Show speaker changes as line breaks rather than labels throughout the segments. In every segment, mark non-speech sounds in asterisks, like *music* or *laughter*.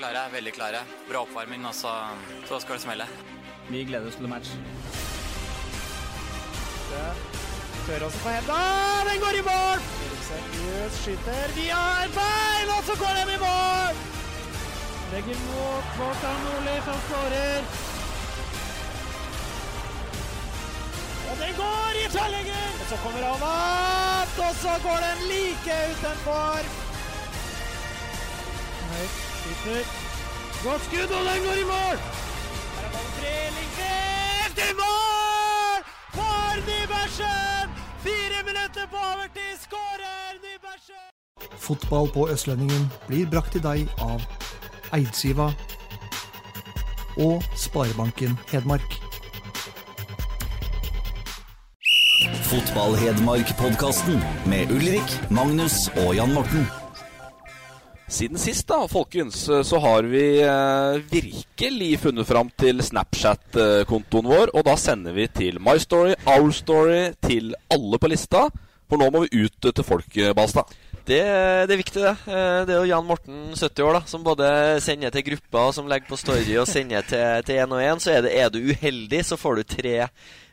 Klare, veldig klare. Bra oppvarming, og så, så skal det smelle.
Vi gleder oss til match. Tør også på henda. Den går i mål! Seriøs skyter Vi har bein, og så går den i mål! Legger mot Kvartan Nordli, som skårer. Og den går i tverrlegger! Og så kommer han opp, og så går den like utenfor. Høyt, skyter. Godt skudd, og den går i mål! Her er ballen tre, Lindgren i mål! For Nybergsen! Fire minutter på overtid, skårer Nybergsen!
Fotball på Østlendingen blir brakt til deg av Eidsiva og Sparebanken Hedmark.
Fotball-Hedmark-podkasten med Ulrik, Magnus og Jan Morten.
Siden sist, da, folkens, så har vi eh, virkelig funnet fram til Snapchat-kontoen vår. Og da sender vi til My Story, Our Story, til alle på lista. For nå må vi ut til folk, eh, Balstad.
Det, det er viktig, det. Eh, Det er jo Jan Morten, 70 år, da, som både sender til grupper, som legger på story og sender til, én og en. Så er, det, er du uheldig, så får du tre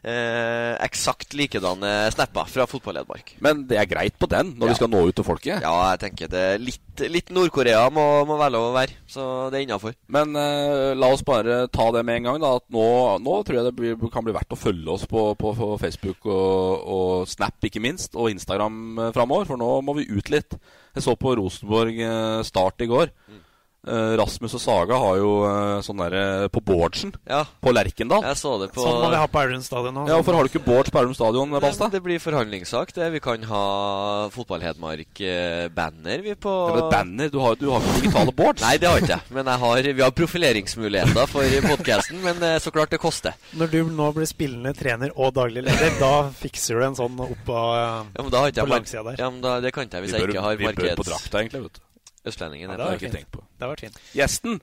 eh, eksakt likedanne snapper fra Fotball-Hedmark.
Men det er greit på den, når
Ja.
vi skal nå ut til folket.
Ja, jeg tenker det litt, litt Nord-Korea må, må være lov å være. Så det er innafor.
Men eh, la oss bare ta det med en gang. da At Nå, nå tror jeg det blir, kan bli verdt å følge oss på, på, på Facebook og, og Snap, ikke minst, og Instagram uh, framover. For nå må vi ut litt. Jeg så på Rosenborg eh, Start i går. Eh, Rasmus og Saga har jo eh, sånn derre på boardsen
Ja,
på Lerkendal.
jeg så det på
Sånn må vi ha på Elverum stadion òg.
Ja, Hvorfor har du ikke boards på Elverum stadion,
Nei, men Det blir forhandlingssak. det Vi kan ha Fotball-Hedmark-banner, vi, på
Ja, men banner, du har, du har ikke digitale boards?
Nei, det har ikke jeg. Men jeg har, vi har profileringsmuligheter for podkasten. Men eh, så klart det koster.
Når du nå blir spillende trener og daglig leder, da fikser du en sånn opp av
Ja, men da har ikke
På langsida der.
Ja, men da, Det kan ikke jeg hvis
vi
jeg ikke har
vi bør på
markeds...
drakta, egentlig. vet du
Østlendingen.
Ja,
Det har jeg ikke tenkt på.
Det har vært fint.
Gjesten.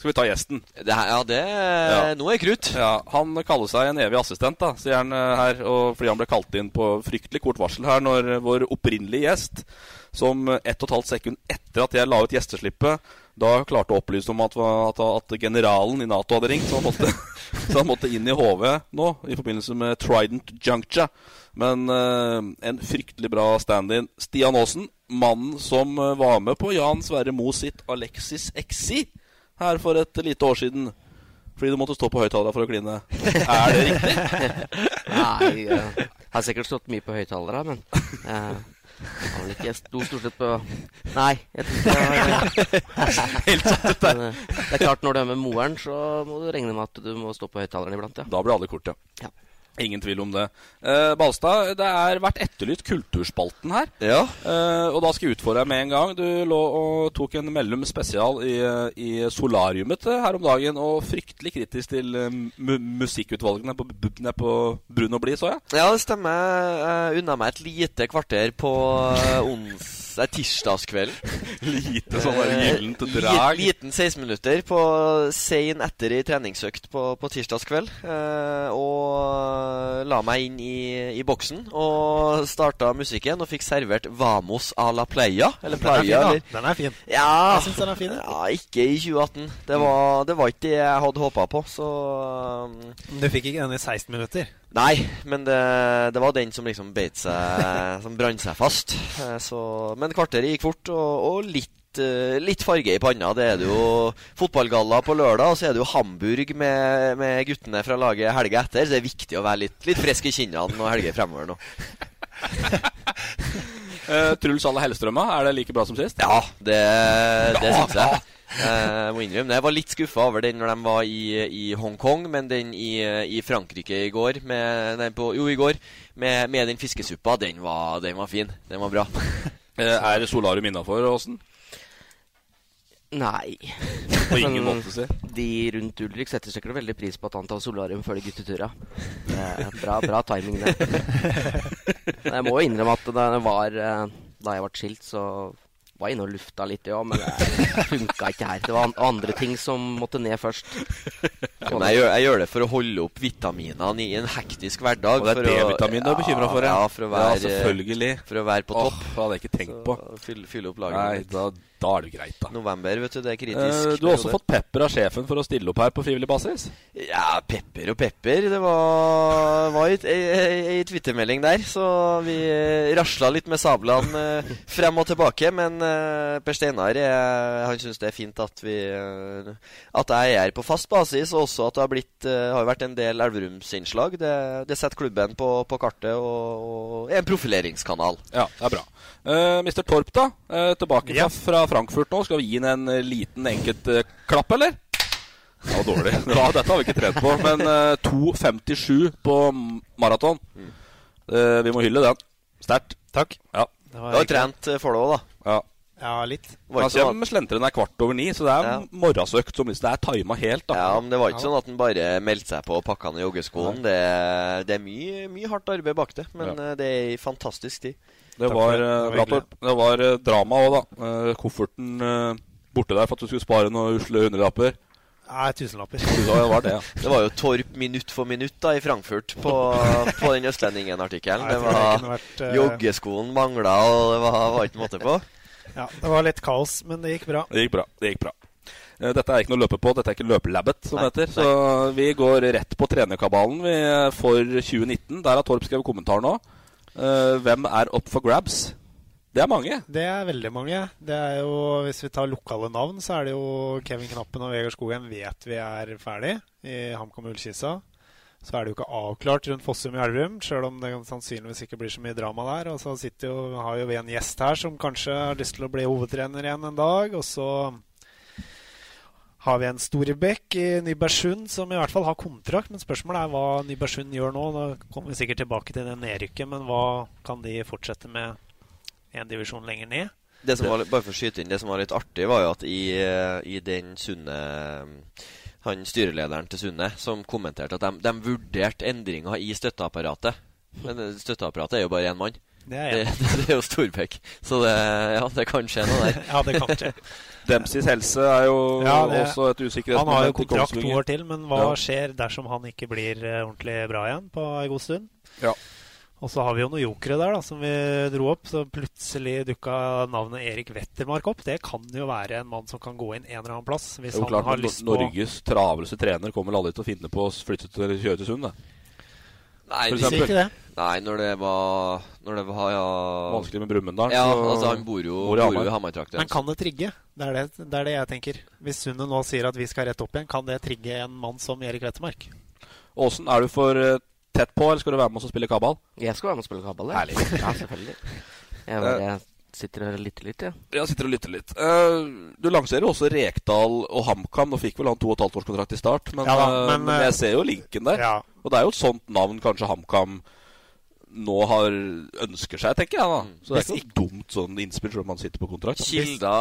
Skal vi ta gjesten?
Det her, ja, det
Ja.
Nå er krutt.
Ja, Han kaller seg en evig assistent, da, sier han eh, her. Og fordi han ble kalt inn på fryktelig kort varsel her når vår opprinnelige gjest, som ett og et halvt sekund etter at jeg la ut gjesteslippet, da klarte å opplyse om at, at, at generalen i Nato hadde ringt. Så han måtte, *laughs* så han måtte inn i HV nå i forbindelse med Trident Juncture. Men uh, en fryktelig bra stand-in. Stian Aasen, mannen som eh, var med på Jan Sverre Moe sitt Alexis XI her for et lite år siden. Fordi du måtte stå på høyttalere for å kline. Er det riktig? *laughs*
Nei, jeg har sikkert stått mye på høyttalere, men eh, jeg har vel ikke sto stort sett på Nei, jeg tror ikke *laughs*
Helt satt ut der.
Men, eh, Det er klart, når du er med moren, så må du regne med at du må stå på høyttaleren iblant, ja.
Da blir alle kort, ja.
Ja.
Ingen tvil om det. Uh, Balstad, det er vært etterlyst Kulturspalten her.
Ja.
Uh, og da skal jeg utfordre deg med en gang. Du lå og tok en Mellum spesial i, i solariumet eh, her om dagen, og fryktelig kritisk til mu musikkutvalgene på, nede på Brun og blid, så jeg.
Ja, det stemmer. Jeg unna meg et lite kvarter på eh, ons... er tirsdagskvelden. *laughs*
Lite sånn
Eh,
gyllent drag.
Liten 16 minutter på sein etter i treningsøkt på, på tirsdagskveld. Eh, og la meg inn i, i boksen og starta musikken og fikk servert Vamos a la playa. Eller
Den er fin, da. Den er fin.
Ja,
Jeg syns den er fin.
ja, ikke i 2018. Det var, det var ikke det jeg hadde håpa på, så um,
Du fikk ikke den i 16 minutter?
Nei, men det, det var den som liksom beit seg Som brant seg fast. Eh, Så, men kvarteret gikk fort, og, og litt, eh, litt farge i panna. Det er det jo fotballgalla på lørdag, og så er det jo Hamburg med, med guttene fra laget helga etter. Så det er viktig å være litt, litt frisk i kinnene og helger fremover nå. *laughs*
Eh, Truls Alle Hellstrømma, er det like bra som sist?
Ja, det, det syns jeg. *laughs* Jeg må innrømme det. Jeg var litt skuffa over den når de var i, i Hongkong, men den i, i Frankrike i går, med, nei, på, jo, i går med, med den fiskesuppa, den var, den var fin. Den var bra. *laughs*
Er er solarium innafor, Åsen?
Nei.
På ingen
måte
måte, si.
De rundt Ulrik setter sikkert veldig pris på at han tar solarium før de guttetura. Er bra, bra timing, det. *laughs* Men Jeg må jo innrømme at det var eh, Da jeg ble skilt, så var inne og lufta litt, ja, men det funka ikke her. Det var an- andre ting som måtte ned først.
Ja, men jeg, gjør, jeg gjør det for å holde opp vitaminene i en hektisk hverdag.
Og det er D-vitamin du er bekymra for,
ja? for å være,
Ja, selvfølgelig.
For å være på
Åh,
topp.
det hadde jeg ikke tenkt på.
Fylle, fylle opp laget.
Nei, da, da er det greit, da.
November, vet du, det er kritisk.
Eh, du har også fått pepper av sjefen for å stille opp her på frivillig basis?
Ja, pepper og pepper. Det var, var ei, ei, ei Twitter-melding der, så vi eh, rasla litt med sablene eh, frem og tilbake. Men eh, Per Steinar han syns det er fint at vi At jeg er her på fast basis, og også at det har blitt har vært en del Elverumsinnslag. Det, det setter klubben på, på kartet og, og er en profileringskanal.
Ja, det er bra. Uh, Mr. Torp, da. Uh, tilbake
Ja.
fra Frankfurt nå. Skal vi gi ham en eh, liten enkelt eh, klapp, eller? Det var dårlig. *laughs* Ja, dette har vi ikke trent på. Men eh, 2.57 på m- maraton. Eh, vi må hylle den. Sterkt.
Takk.
Ja.
Det
Du har trent eh, for det òg, da.
ja.
Ja, litt.
Han
Altså,
ikke sånn
er kvart over ni, så det er
Ja.
morgensøkt som det er tima helt. da
Ja, men det var ikke sånn at han bare meldte seg på og pakka ned joggeskoen. Det, det er mye, mye hardt arbeid bak det, men
Ja.
eh, det er ei fantastisk tid.
Det var,
for det. Det
eh,
var
det var eh, drama òg, da. Eh, kofferten eh, borte der for at du skulle spare noen usle hundrelapper.
Nei, tusenlapper.
Det var det, ja.
Det var jo Torp minutt for minutt da i Frankfurt på, på den Østlendingen-artikkelen. Det var
vært, eh,
Joggeskoen mangla, og det var, var ikke måte på.
Ja, det var litt kaos, men det gikk bra.
Det gikk bra. det gikk bra Eh, Dette er ikke noe å løpe på, dette er ikke løpelabbet, som det heter. Så vi går rett på trenerkabalen vi, eh, for 2019. Der har Torp skrevet kommentar nå. Eh, hvem er up for grabs? Det er mange.
Det er veldig mange. Det er jo, Hvis vi tar lokale navn, så er det jo Kevin Knappen og Vegard Skogheim vet vi er ferdig i HamKam Ullkisa. Så er det jo ikke avklart rundt Fossum i Elverum, sjøl om det sannsynligvis ikke blir så mye drama der. Og så jo, har jo vi en gjest her som kanskje har lyst til å bli hovedtrener igjen en dag. Og så har vi en Storebekk i Nybergsund som i hvert fall har kontrakt. Men spørsmålet er hva Nybergsund gjør nå. Da kommer vi sikkert tilbake til det nedrykket, men hva kan de fortsette med en divisjon lenger ned?
Det som var, bare for å skyte inn, det som var litt artig, var jo at i, i den Sunne Han styrelederen til Sunne som kommenterte at de, de vurderte endringer i støtteapparatet. Men støtteapparatet er jo bare én mann.
Det er
Det, det er jo Storbekk. Så det, ja, det kan skje noe der. *laughs*
Ja, det kan skje. *laughs*
Dempseys helse er jo
Ja, det-
også et usikkerhetsmoment.
Han har jo kontrakt to år til, men hva
Ja.
skjer dersom han ikke blir eh, ordentlig bra igjen på en god stund?
Ja.
Og så har vi jo noen jokere der da, som vi dro opp. Så plutselig dukka navnet Erik Wettermark opp. Det kan jo være en mann som kan gå inn en eller annen plass. Hvis
jo
han
klart,
har lyst på
Norges travleste trener kommer vel aldri til å finne på å flytte til kjøre til Sund.
Nei, hvis
ikke det.
Nei, når det var Når det var ja,
Vanskelig med Brumunddal.
Ja, altså han bor jo,
bor i
bor jo
Hamar.
i Hamar-trakten.
Men kan det trigge? Det er det, det er det jeg tenker. Hvis Sundet nå sier at vi skal rett opp igjen, kan det trigge en mann som Erik Wettermark?
Åsen, er du for eh, tett på, eller skal du være med oss og spille kabal?
Jeg skal være med og spille kabal. jeg.
Herlig.
Ja, selvfølgelig. Jeg bare sitter og lytter litt, jeg.
Ja, sitter og lytter litt. Eh, du lanserer jo også Rekdal og HamKam. Nå fikk vel han to og et halvt års kontrakt i start, men,
Ja da,
eh,
men,
men
eh,
jeg ser jo linken der.
Ja.
Og det er jo et sånt navn kanskje HamKam nå har ønsker seg, tenker jeg. da Så det er ikke dumt sånn innspill selv om man sitter på kontrakt. da.
Kilda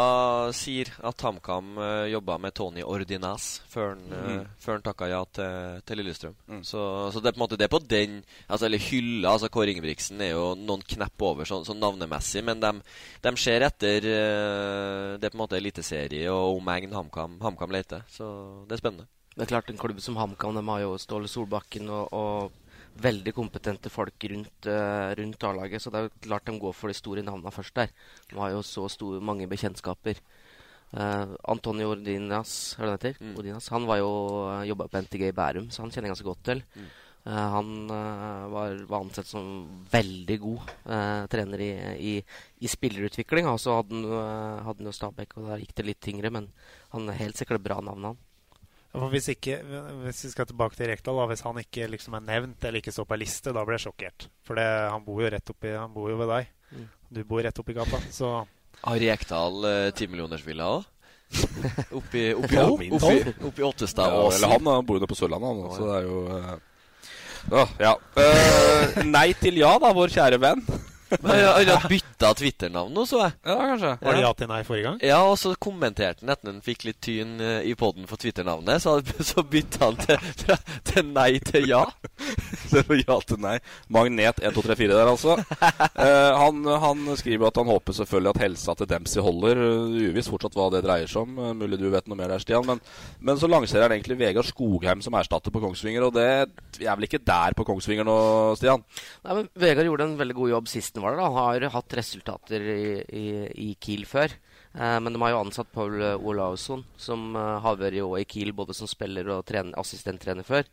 sier at HamKam uh, jobba med Tony Ordinas før han, eh,
Mm.
uh, han takka ja til, til Lillestrøm.
Mm.
Så, så det er på en måte det på den altså, Eller hylla. altså Kåre Ingebrigtsen er jo noen knepp over sånn, så navnemessig, men de, de ser etter uh, Det er på en måte eliteserie og omegn HamKam HamKam leter. Så det er spennende.
Det er klart En klubb som HamKam de har jo Ståle Solbakken og, og veldig kompetente folk rundt, uh, rundt A-laget. Så det er jo klart de går for de store navnene først der. De har jo så store, mange bekjentskaper. Uh, Antonio Ordinas, er det heter?
Mm.
Ordinas, han var jo uh, jobba på NTG i Bærum, så han kjenner jeg ganske godt til.
Mm.
Uh, han eh, var, var ansett som veldig god eh, trener i, i, i spillerutvikling. Og så hadde han, eh, hadde han jo Stabæk, og der gikk det litt tyngre. Men han er helt sikkert bra navn, han.
For hvis, ikke, hvis vi skal tilbake til Rekdal, da, hvis han ikke liksom er nevnt eller ikke står på ei liste, da blir jeg sjokkert. For det, han bor jo rett oppi, han bor jo ved deg.
Mm.
Du bor rett oppi gata. Så
Har Rekdal timillionersvilla eh, òg? *laughs* Oppi, oppi, oppi, oppi, oppi Ottestad
Ja, han, han bor jo nede på Sørlandet, han. Så det er jo eh, ja. Eh, nei til ja, da, vår kjære venn.
Men Han hadde bytta Twitter-navn nå, så jeg.
Ja, kanskje.
Var det ja til nei forrige gang?
Ja, og så kommenterte han etter han fikk litt tyn eh, i poden for Twitter-navnet. Så, *laughs* så bytta han til, fra, til nei til ja. *laughs*
Det var ja til nei. Magnet 1, 2, 3, 4 der, altså. *laughs* Eh, han, han skriver at han håper selvfølgelig at helsa til Dempsey holder. Uh, Uvisst fortsatt hva det dreier seg om. Uh, mulig du vet noe mer der, Stian. Men, men så lanserer han egentlig Vegard Skogheim som erstatter på Kongsvinger. Og det er vel ikke der på Kongsvinger nå, Stian?
Nei, men Vegard gjorde en veldig god jobb sist han var der. da. Har hatt resultater i, i, i Kiel før. Eh, men de har jo ansatt Paul Olausson, som eh, har vært i Kiel både som spiller og trener, assistenttrener før.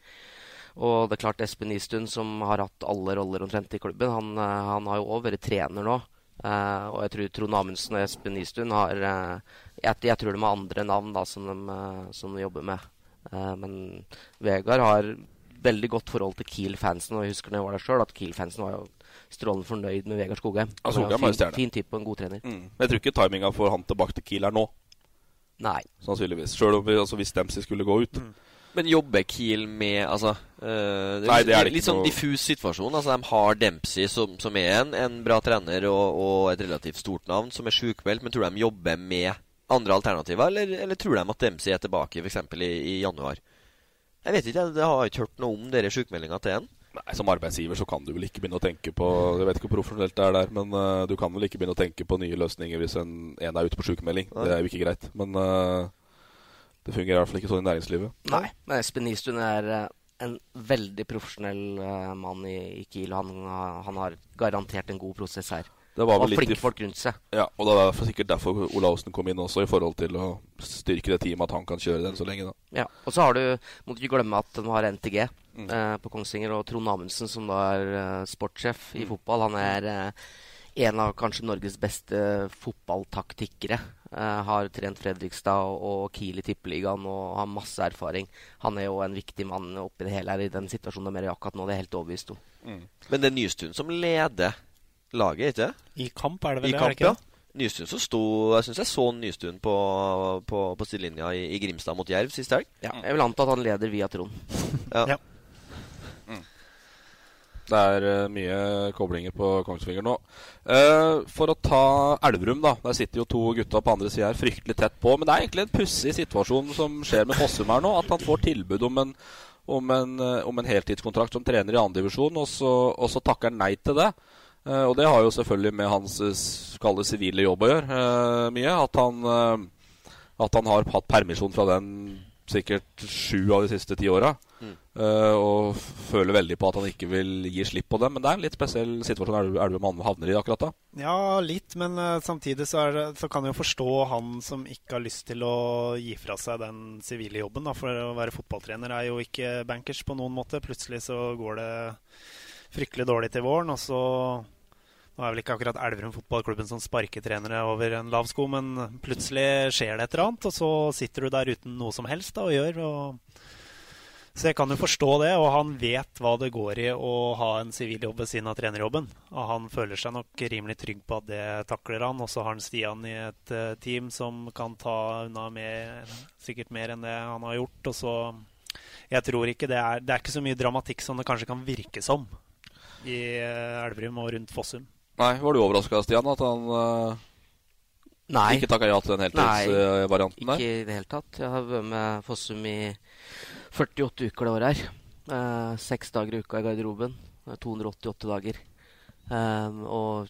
Og det er klart Espen Istun som har hatt alle roller omtrent i klubben, han, eh, han har jo òg vært trener nå. Eh, og jeg tror Trond Amundsen og Espen Istun har eh, jeg, jeg, tror de har andre navn da, som, de, eh, som de jobber med. men Vegard har veldig godt forhold til Kiel-fansen. Og jeg husker når jeg var der sjøl, at Kiel-fansen var jo strålende fornøyd med Vegard Skogheim.
Ja, Skogheim
fin, fin, fin type og en god trener.
Mm. Jeg tror ikke timinga for han tilbake til Kiel er nå.
Nei.
Sannsynligvis. Sjøl altså, hvis Dempsey skulle gå ut.
Mm. Men jobber Kiel med altså, øh, det
Nei, det er
litt sånn diffus situasjon. Altså, de har Dempsey, som, som er en, en, bra trener og, og, et relativt stort navn, som er sjukmeldt. Men tror de jobber med andre alternativer, eller, eller tror de at Dempsey er tilbake f.eks. I, i januar? Jeg vet ikke, jeg har ikke hørt noe om dere sjukmeldinga til en.
Nei, Som arbeidsgiver så kan du vel ikke begynne å tenke på Jeg vet ikke hvor profesjonelt det er der, men uh, du kan vel ikke begynne å tenke på nye løsninger hvis en, en er ute på sjukmelding. Det er jo ikke greit. Men uh, det fungerer i hvert fall ikke sånn i næringslivet.
Nei, men Espen Nistuen er uh, en veldig profesjonell mann i, i Kiel. Han, han, har garantert en god prosess her. Og flinke folk rundt seg.
Ja, og det var sikkert derfor Olaussen kom inn også, i forhold til å styrke det teamet, at han kan kjøre den så lenge. da.
Ja, Og så har du, må du ikke glemme at de har NTG mm. eh, på Kongsvinger, og Trond Amundsen, som da er eh, sportssjef i mm. fotball. Han er eh, en av kanskje Norges beste fotballtaktikere. Uh, har trent Fredrikstad og, og Kiel i Tippeligaen og har masse erfaring. Han er jo en viktig mann oppi det hele her i den situasjonen de er i akkurat nå. Det er helt overbevist om.
Mm. Men det er Nystuen som leder laget, ikke
I kamp er det vel
I
det?
Kamp, ja. Nystuen som sto Jeg syns jeg så Nystuen på, på, på sidelinja i, i, Grimstad mot Jerv sist helg.
Ja, jeg vil anta at han leder via Trond. *laughs*
ja. ja.
Mm. Det er uh, mye koblinger på Kongsvinger nå. Uh, for å ta Elverum, da. Der sitter jo to gutta på andre sida her fryktelig tett på. Men det er egentlig en pussig situasjon som skjer med Fossum her nå. At han får tilbud om en, om en, uh, om en heltidskontrakt som trener i andredivisjon, og, og så takker han nei til det. Uh, og det har jo selvfølgelig med hans uh, sivile jobb å gjøre uh, mye. At han, at han har hatt permisjon fra den sikkert sju av de siste ti åra. Mm. og føler veldig på at han ikke vil gi slipp på dem. Men det er en litt spesiell situasjon Elverum havner i akkurat da.
Ja, litt. Men samtidig så, det, så, kan jeg jo forstå han som ikke har lyst til å gi fra seg den sivile jobben. Da, for å være fotballtrener er jo ikke bankers på noen måte. Plutselig så går det fryktelig dårlig til våren, og så nå er vel ikke akkurat Elverum fotballklubben som sparker trenere over en lav sko, men plutselig skjer det et eller annet, og så sitter du der uten noe som helst da, å gjøre. Og... Så jeg kan jo forstå det, og han vet hva det går i å ha en siviljobb ved siden av trenerjobben. Og han føler seg nok rimelig trygg på at det takler han. Og så har han Stian i et uh, team som kan ta unna mer, sikkert mer enn det han har gjort. Og så Jeg tror ikke det er Det er ikke så mye dramatikk som det kanskje kan virke som i uh, Elverum og rundt Fossum.
Nei, Var du overraska, Stian, at han uh,
Nei.
ikke takka ja til den heltidsvarianten
der? Ikke i det hele tatt. Jeg har vært med Fossum i 48 uker det året her. Uh, dager i uka i garderoben. 288 dager. Um, og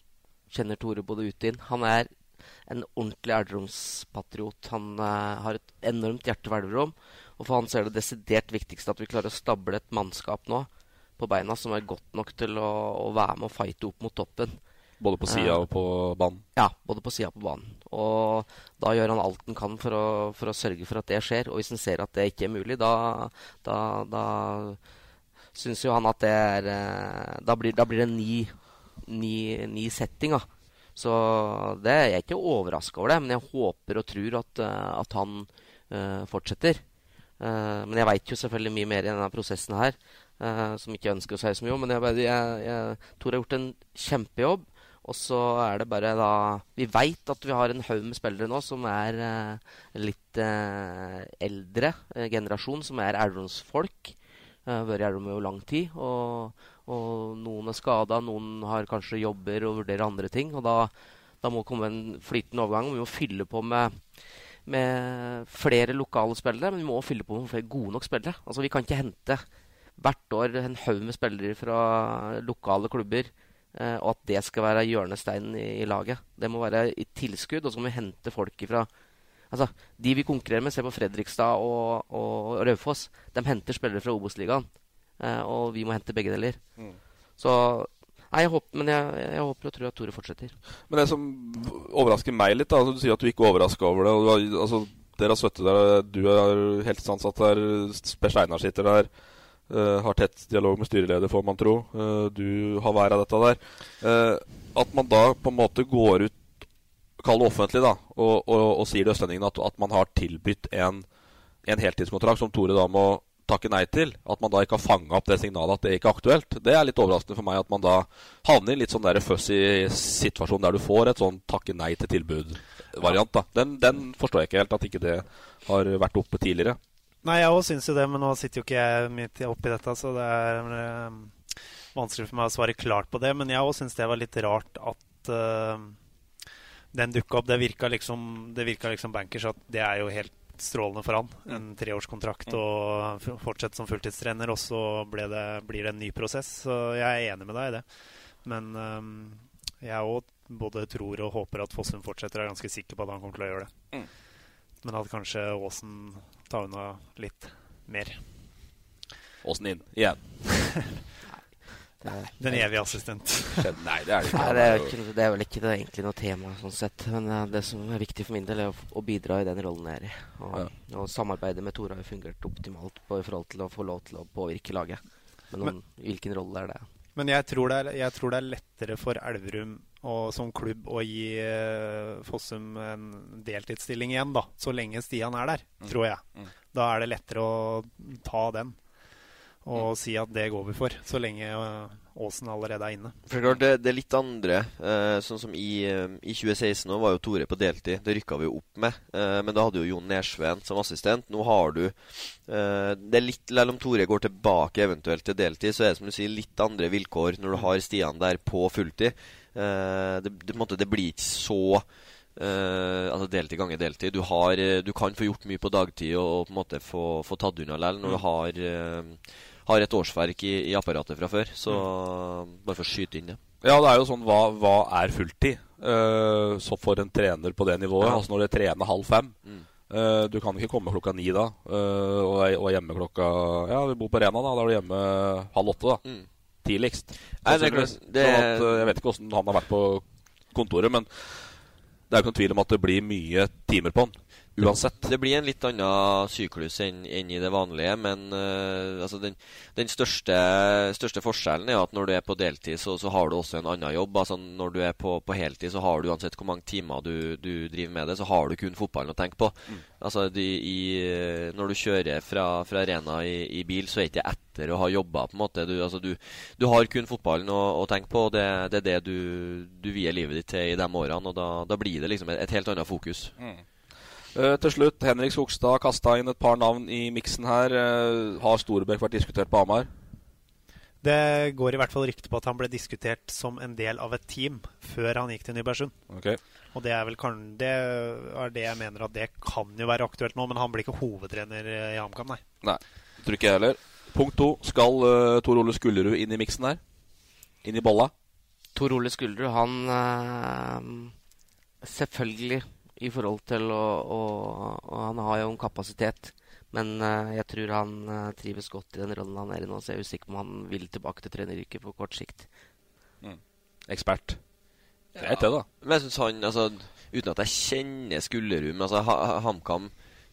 kjenner Tore både ut og inn. Han er en ordentlig Elverumspatriot. Han uh, har et enormt hjerte for Elverum. Og for han er det desidert viktigste at vi klarer å stable et mannskap nå på beina som er godt nok til å, å være med og fighte opp mot toppen.
Både på sida og på banen?
Ja, både på sida og på banen. Og da gjør han alt han kan for å, for å, sørge for at det skjer. Og hvis han ser at det ikke er mulig, da, da, da syns jo han at det er eh, Da blir, da blir det en ny, ny, ny setting, da. Så det, jeg er ikke overraska over det, men jeg håper og tror at, eh, at han uh, fortsetter. Uh, men jeg veit jo selvfølgelig mye mer i denne prosessen her, uh, som ikke ønsker si så mye om. Men jeg, jeg, jeg, Tor har gjort en kjempejobb. Og så er det bare da Vi veit at vi har en haug med spillere nå som er eh, litt eh, eldre eh, generasjon, som er Elverumsfolk. Uh, vært i Elverum i lang tid. Og, og noen er skada, noen har kanskje jobber og vurderer andre ting. Og da, da må komme en flytende overgang. Vi må fylle på med, med flere lokale spillere, men vi må fylle på med flere gode nok spillere. Altså Vi kan ikke hente hvert år en haug med spillere fra lokale klubber. Uh, og at det skal være hjørnesteinen i, i, laget. Det må være i tilskudd, og så må vi hente folk ifra Altså, De vi konkurrerer med, se på Fredrikstad og, og Raufoss. De henter spillere fra Obos-ligaen. Eh, og vi må hente begge deler. Mm. Så Nei, jeg håper, men jeg, jeg, håper og tror at Tore fortsetter.
Men det som overrasker meg litt, da, altså, du sier at du ikke er overraska over det. Og, altså, dere har støttet der, du er heltidsansatt der, Per Steinar sitter der. Uh, har tett dialog med styreleder, får man tro. Uh, du har vær av dette der. Uh, at man da på en måte går ut kall det offentlig, da, og, og, og sier til østlendingene at, at, man har tilbudt en, en, heltidskontrakt som Tore da må takke nei til. At man da ikke har fanga opp det signalet at det ikke er aktuelt. Det er litt overraskende for meg at man da havner i litt sånn der fussy situasjon der du får et sånn takke nei til tilbud-variant. da. Den, den, forstår jeg ikke helt, at ikke det har vært oppe tidligere.
Nei, jeg òg syns jo det, men nå sitter jo ikke jeg midt oppi dette, så det er um, vanskelig for meg å svare klart på det. Men jeg òg syns det var litt rart at uh, den dukka opp. Det virka liksom, det virka liksom bankers at det er jo helt strålende for han. En mm. treårskontrakt mm. og fortsette som fulltidstrener, og så det, blir det en ny prosess. Så jeg er enig med deg i det. Men um, jeg òg både tror og håper at Fossum fortsetter. og er ganske sikker på at han kommer til å gjøre det. Mm. Men at kanskje Aasen tar unna litt mer.
Åsen inn igjen. *laughs*
Den evige assistent.
Nei, det er det ikke.
Nei, det, er ikke, det er vel ikke det, egentlig noe tema sånn sett. Men uh, det som er viktig for min del, er å, å bidra i den rollen jeg er i. Og, ja. og samarbeidet med Tore har fungert optimalt på, i forhold til å få lov til å påvirke laget. Men, om, men hvilken rolle er det?
Men jeg tror det er, jeg tror det er lettere for Elverum og, som klubb å gi uh, Fossum en deltidsstilling igjen, da. Så lenge Stian er der, mm. tror jeg. Mm. Da er det lettere å ta den og mm. si at det går vi for, så lenge Åsen allerede er inne.
For klart, det, det er litt andre. Eh, sånn som i, eh, i 2016 nå var jo Tore på deltid. Det rykka vi jo opp med. Eh, men da hadde jo Jon Nersveen som assistent. Nå har du eh, Det er litt Selv om Tore går tilbake eventuelt til deltid, så er det som du sier litt andre vilkår når du har Stian der på fulltid. Eh, det, det, det blir ikke så Uh, altså deltid ganger deltid. Du, har, du, kan få gjort mye på dagtid og, og på en måte få, få tatt unna likevel når mm. du har uh, har et årsverk i, i apparatet fra før. Så mm. bare for å skyte inn det.
Ja, det er jo sånn Hva, hva er fulltid? Uh, så for en trener på det nivået, ja. altså når det trener halv fem mm. Du kan ikke komme klokka ni da og, og hjemme klokka Ja, vi bor på Rena, da. Da er du hjemme halv åtte, da. Mm. Tidligst. Nei, det, det, sånn at, jeg vet ikke åssen han har vært på kontoret, men det er jo ikke noen tvil om at det blir mye timer på han. Uansett.
Det blir en litt annen syklus enn, enn i det vanlige, men uh, altså den, den største, største, forskjellen er at når du er på deltid, så, så, har du også en annen jobb. Altså Når du er på, på heltid, så har du uansett hvor mange timer du, du, driver med det, så har du kun fotballen å tenke på. Mm. Altså de, i, Når du kjører fra, fra arena i, i, bil, så er det ikke etter å ha jobba. på en måte. Du, altså, du, du har kun fotballen å, å tenke på, og det, det er det du, du vier livet ditt til i de årene. og Da, da blir det liksom et, et helt annet fokus. Mm.
Uh, til slutt, Henrik Skogstad kasta inn et par navn i miksen her. Uh, har Storebekk vært diskutert på Hamar?
Det går i hvert fall rykte på at han ble diskutert som en del av et team før han gikk til Nybergsund.
Okay.
Og det er vel kan, det er det jeg mener at det kan jo være aktuelt nå, men han blir ikke hovedtrener i HamKam, nei.
Nei, tror ikke jeg heller. Punkt to. Skal uh, Tor Ole Skullerud inn i miksen her? Inn i bolla?
Tor Ole Skullerud, han uh, Selvfølgelig i forhold til å, å, å Han har jo en kapasitet. Men uh, jeg tror han uh, trives godt i den rollen han er i nå, så jeg er usikker på om han vil tilbake til treneryrket på kort sikt.
Mm. Ekspert. Greit, ja. det, da.
Men jeg synes han, altså, Uten at jeg kjenner Skullerud men altså, HamKam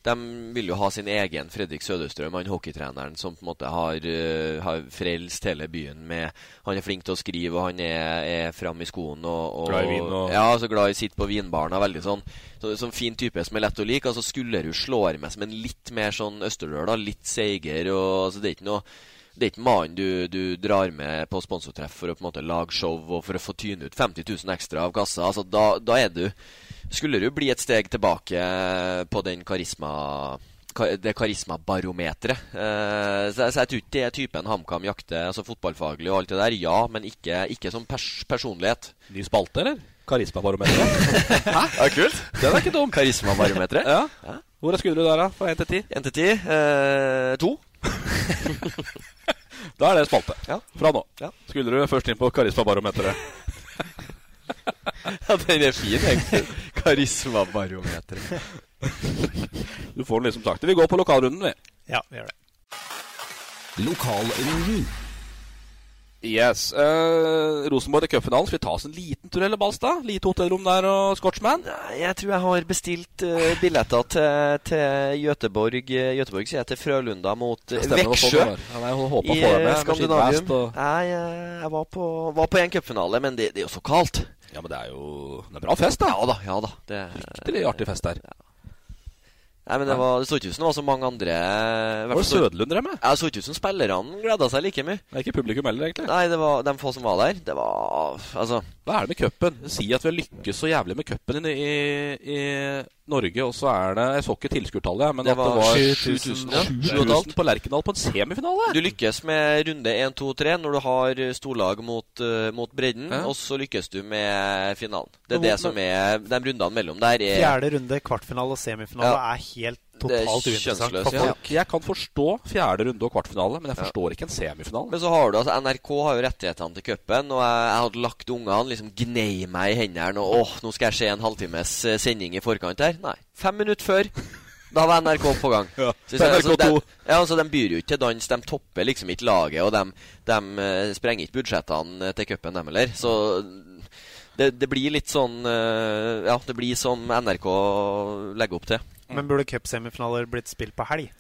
de vil jo ha sin egen Fredrik Sødestrøm, han hockeytreneren som på en måte har, uh, har frelst hele byen med Han er flink til å skrive, og han er, er fram i skoen. Og, og,
glad i vin. Og...
Ja, altså glad i å sitte på vinbarna. Veldig sånn så, sånn fin type som er lett å like. Altså Skullerud slår med som en litt mer sånn Østerdøl, da. Litt Og, Altså, det er ikke noe det er ikke mannen du, du, drar med på sponsortreff for å på en måte lage show og for å få tyne ut 50 000 ekstra av kassa. Altså, da, da er du skulle du bli et steg tilbake på den karisma ka- det karismabarometeret. Eh, så, så jeg tror ikke det er typen HamKam jakter, altså fotballfaglig og alt det der. Ja, men ikke, ikke som pers personlighet.
Ny spalte, eller? Karismabarometeret. *laughs* Hæ?
Det er kult.
Den er ikke dum.
Karismabarometeret.
Ja. Hvor er skuldre der, da? Fra 1 til 10?
1 til 10. Eh, to. *laughs*
Da er det spalte.
Ja.
Fra nå.
Ja.
du først inn på karismabarometeret. *laughs*
Ja, den er fin, egentlig. *laughs* Karismabarometeret.
Du får den liksom sagt. Vi går på lokalrunden, vi.
Ja, vi gjør det.
Lokalrunden.
Yes. Uh, Rosenborg i cupfinalen. Skal vi ta oss en liten tur, eller, Balstad? Lite hotellrom der og Scotchman?
Jeg tror jeg har bestilt uh, billetter til, til Göteborg eh, Göteborg sier jeg til Frølunda mot uh, Veksjø.
Ja,
I eh, Skandinavium.
og-
jeg, jeg var på, var på en cupfinale, men det, det er jo så kaldt.
Ja, men det er jo Det er bra fest, da.
Ja da. ja da det,
Fryktelig artig fest der.
Nei, men det, var, det så ikke ut som det var så mange andre Hva
Var det Sødlund dere med?
Ja, Det så ikke ut som spillerne gleda seg like mye.
Det er ikke publikum heller, egentlig.
Nei, det var de få som var der. Det var Altså
Hva er det med cupen? Si at vi har lykkes så jævlig med cupen i, i, i Norge, og så er det Jeg så ikke tilskuertallet, men
Det
at det
var
var
7000, ja.
på Lerkendal på en semifinale.
Du lykkes med runde 1, 2, 3 når du har storlag mot, eh, mot bredden,
Ja.
og så lykkes du med finalen. Det er det som er De rundene mellom der er
Fjerde runde, kvartfinale og semifinale
Ja.
er helt totalt uinteressant for folk. ja.
Jeg kan forstå fjerde runde og kvartfinale, men jeg forstår ikke en semifinale.
Men så har du altså NRK har jo rettighetene til cupen, og jeg, jeg hadde lagt ungene liksom gnei meg i hendene og åh, nå skal jeg se en halvtimes eh, sending i forkant her. Nei. Fem minutter før. Da var NRK på gang.
Ja,
Så,
på
altså,
NRK2.
de, ja, altså, de byr jo ikke til dans. De topper liksom ikke laget, og de, de eh, sprenger ikke budsjettene til cupen, dem heller. Så det, det blir litt sånn eh, Ja, det blir som NRK legger opp til.
Men burde cupsemifinaler blitt spilt på helg?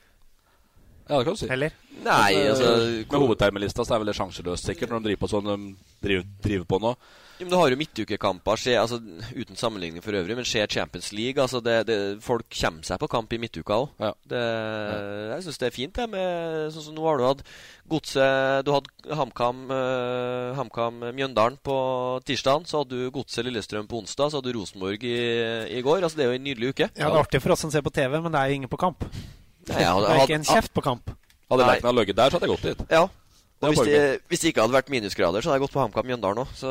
Ja, det kan du si.
Eller?
Nei,
eh,
altså
Med hovedtermelista så er vel det sjanseløst, sikkert, når de driver på sånn de driver, driver på nå.
Jo, men Du har jo midtukekamper, skje- altså, uten sammenligning for øvrig, men skjer Champions League altså det, det, Folk kommer seg på kamp i midtuka òg.
Ja.
Jeg syns det er fint, det. Med, sånn som nå har du hatt Godset Du hadde HamKam uh, HamKam Mjøndalen på tirsdag. Så hadde du Godset Lillestrøm på onsdag. Så hadde du Rosenborg i, i går. Altså Det er jo en nydelig uke.
Ja, det er artig for oss som ser på TV, men det er jo ingen på kamp.
Nei, jeg hadde-
det er ikke en kjeft på kamp.
Hadde. Lerkendal ligget der, så hadde jeg gått dit.
Ja. Og hvis, det, hvis det ikke hadde vært minusgrader, så hadde jeg gått på HamKam Mjøndalen òg. Så,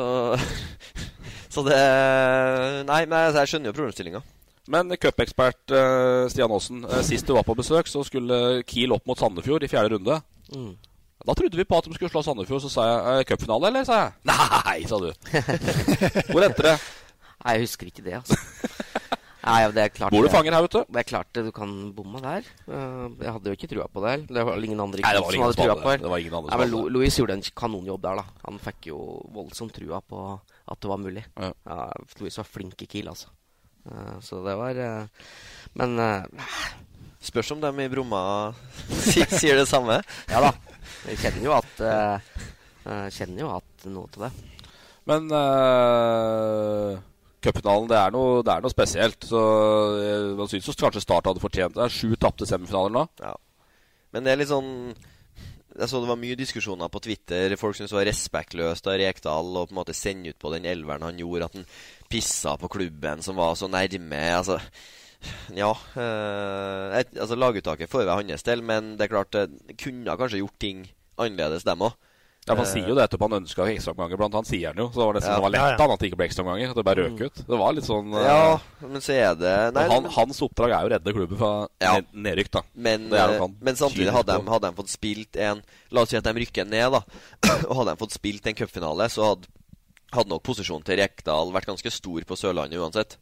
*laughs* så det Nei, men jeg, jeg skjønner jo problemstillinga.
Men cupekspert eh, Stian Aasen, eh, sist du var på besøk, så skulle Kiel opp mot Sandefjord i fjerde runde.
Mm.
Da trodde vi på at de skulle slå Sandefjord, så sa jeg eh, cupfinale, eller? sa jeg. *laughs* Nei, sa du. *laughs* Hvor endte det?
Nei, jeg husker ikke det, altså. Nei, det er klart
Bor du fanger her, vet du?
Det er klart du kan bomme der. Eh, jeg hadde jo ikke trua på det. Det var ingen andre
Nei, det var
som hadde trua på
det. Det var ingen andre
Nei, men. Louis gjorde en kanonjobb der, da. Han fikk jo voldsomt trua på at det var mulig.
Ja.
Louis var flink i Kiel, altså. Eh, så det var eh, Men
Spørs om dem i Bromma *laughs* sier, sier det samme. *laughs*
ja da. Jeg kjenner jo at Kjenner jo at noe til det.
Men uh, cupfinalen, det, det er noe spesielt. Så eh, man syns kanskje Start hadde fortjent det. Sju tapte semifinaler nå.
Ja. Men det er litt sånn Jeg så det var mye diskusjoner på Twitter. Folk syntes det var respektløst av Rekdal å på en måte sende ut på den elveren han gjorde. At han pissa på klubben som var så nærme. Altså Ja. Øh, et, altså Laguttaket får være hans del, men det er klart det kunne kanskje gjort ting annerledes, dem òg.
Ja, Man sier jo det etterpå. Han ønska ekstraomganger, blant annet sier han jo. Så det var nesten
Ja.
det var lett
Ja, ja.
han at det ikke ble ekstraomganger. At det bare røk ut. Det var litt sånn eh,
Ja, men så er det Nei,
han, Hans oppdrag er jo å redde klubben fra
Ja.
nedrykk, da.
Men, eh, men samtidig hadde de, hadde de fått spilt en La oss si at de rykker ned, da. *clears throat* Og hadde de fått spilt en cupfinale, så hadde, hadde nok posisjonen til Rekdal vært ganske stor på Sørlandet uansett.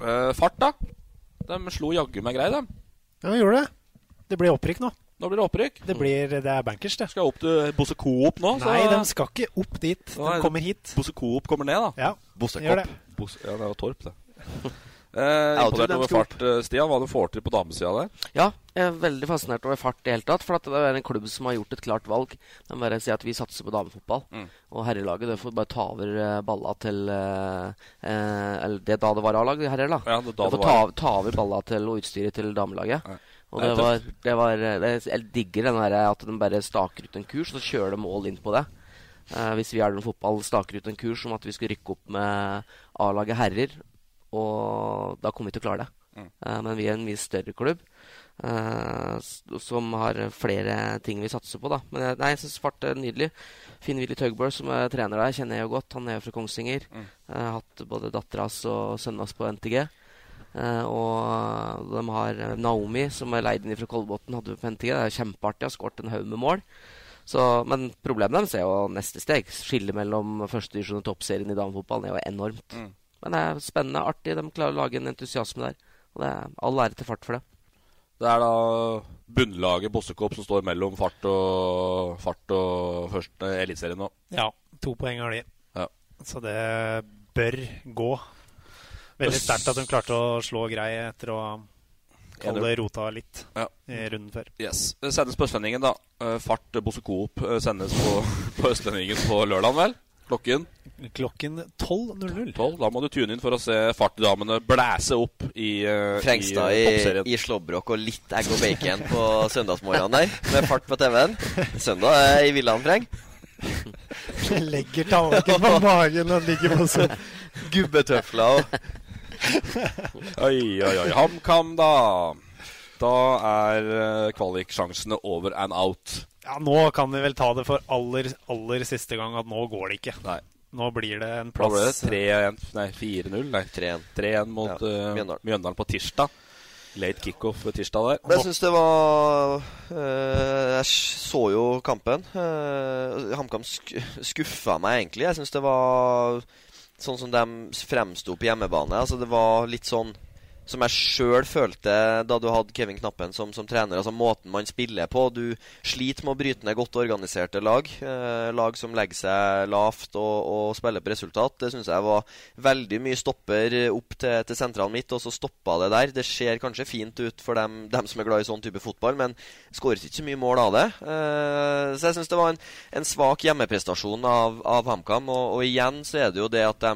Eh, fart, da? De slo jaggu meg grei, de.
Ja, de gjorde det. Det ble opprykk nå.
Nå blir det opprykk.
Det, blir, det er bankers, det.
Skal opp til Bosse Coop nå. så-
Nei, de skal ikke opp dit. De
Nei,
kommer hit.
Bosse Coop kommer ned, da.
Ja,
Bosse
gjør det.
Bosse, ja, det var Torp, det. *laughs* Eh, imponert over fart, eh, Stian. Hva du får til på damesida der?
Ja, jeg er veldig fascinert over fart i det hele tatt. For at det er en klubb som har gjort et klart valg. De bare sier at vi satser på damefotball.
Mm.
Og herrelaget det får bare ta over eh, balla til eh, eh, Eller det da det var A-lag, herrer, da.
Ja, det da
det får
var-
ta, ta over balla til og utstyret til damelaget.
Ja.
Og
Det
det var, det var eh, det, Jeg digger den der at de bare staker ut en kurs, og så kjører de all inn på det. Uh, hvis vi den fotball staker ut en kurs om at vi skal rykke opp med A-laget herrer, og da kommer vi til å klare det. Eh, men vi er en mye større klubb. uh, som har flere ting vi satser på, da. Men jeg, nei, jeg syns Fart er nydelig. Finn-Willy Tøgborg, som er trener der, kjenner jeg jo godt. Han er jo fra Kongsvinger. Mm. hatt både dattera hans og sønnen hans på NTG. Eh, og de har eh, Naomi, som er leid inn fra Kolbotn, hadde. Det er kjempeartig. Har skåret en haug med mål. Så, men problemet deres er jo neste steg. Skillet mellom førstedivisjon og toppserien i damefotballen er jo enormt.
Mm.
Men det er spennende, artig. De klarer å lage en entusiasme der. Og det er all ære til fart for det.
Det er da bunnlaget Bossekopp som står mellom fart og, fart og første eliteserien nå.
Ja, to poeng har de.
Ja.
Så det bør gå. Veldig sterkt at hun klarte å slå grei etter å kalle det rota litt
Ja.
i runden før.
Yes. Det sendes på Østlendingen, da. Eh, Fart Bosse Coop eh, sendes på, *laughs* på Østlendingen på lørdag, vel? Klokken
Klokken 12.00.
12. Da må du tune inn for å se fartdamene blæse opp i, uh,
Frengstad
i
i, i slåbrok og litt egg og bacon på *laughs* søndagsmorgenen der. Med fart på TV-en. Søndag er i villaen, Freng. *laughs*
Legger tallerkenen på magen og ligger på sånn.
Gubbetøfler og
Oi, oi, oi. HamKam, da. Da er uh, kvaliksjansene over and out.
Ja, nå kan vi vel ta det for aller, aller siste gang at nå går det ikke.
Nei.
Nå blir det en
Hva ble det?
plass
3-1 Nei, 4-0? Nei,
3-1.
3-1 mot
Ja,
eh,
Mjøndalen.
Mjøndalen på tirsdag. Late kickoff tirsdag der.
Men jeg syns det var øh, Jeg så jo kampen. Uh, HamKam sk skuffa meg egentlig. Jeg syns det var sånn som de fremsto på hjemmebane. Altså Det var litt sånn som jeg sjøl følte da du hadde Kevin Knappen som, som trener. Altså Måten man spiller på. Du sliter med å bryte ned godt organiserte lag. Eh, lag som legger seg lavt og, og spiller på resultat. Det syns jeg var veldig mye stopper opp til, til sentralen mitt, og så stoppa det der. Det ser kanskje fint ut for dem, dem som er glad i sånn type fotball, men skåres ikke så mye mål av det. Eh, så jeg syns det var en, en svak hjemmeprestasjon av, av HamKam. Og, og igjen så er det jo det at de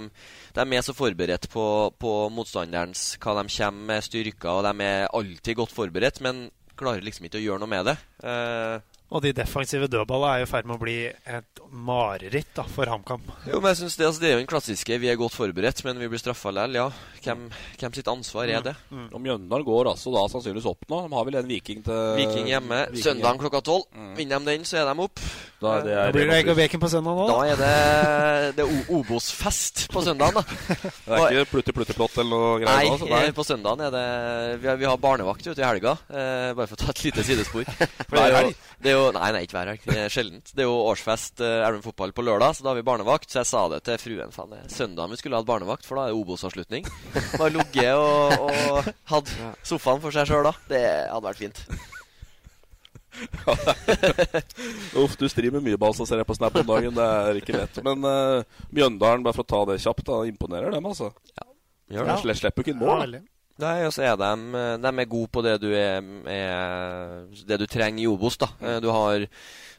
de er så forberedt på, på motstanderens hva de kommer med styrker, og de er alltid godt forberedt, men klarer liksom ikke å gjøre noe med det. Eh,
Og de defensive dødballene er jo i ferd med å bli et mareritt da, for HamKam.
jo, men jeg synes det, altså, det er jo den klassiske 'vi er godt forberedt, men vi blir straffa likevel'. Ja. Hvem, hvem sitt ansvar er det?
Og Mjøndalen går altså da sannsynligvis opp nå. De har vel en Viking til
Viking hjemme.
Viking
Søndagen klokka tolv. Vinner de den, så er de opp.
Da er det,
Da blir det egg og bacon på søndag nå.
Da er det, det er Obos-fest på søndagen, da. *laughs*
Det er ikke plutte-plutte-plott eller noe
Nei,
greier? nå, så
eh, på søndagen er det Vi har, vi har barnevakt ute i helga. Eh, bare for å ta et lite sidespor. For *laughs* det er jo- Det er jo, nei, nei, ikke hver helg. Det er sjeldent. Det er jo årsfest eh, Elven fotball på lørdag, så da har vi barnevakt. Så jeg sa det til fruen. Faen, søndagen vi skulle hatt barnevakt, for da er det Obos-avslutning. Bare ligget og, og hatt sofaen for seg sjøl da. Det hadde vært fint. *laughs*
Uff, du strir med mye ball, så ser jeg på Snap om dagen. Det er ikke lett. Men uh, Mjøndalen, bare for å ta det kjapt, da, imponerer dem, altså.
Gjør
Ja.
det.
Slipper ikke inn mål. da.
Nei, altså er de, de er gode på det du er, er Det du trenger i Obos, da. Eh, Du har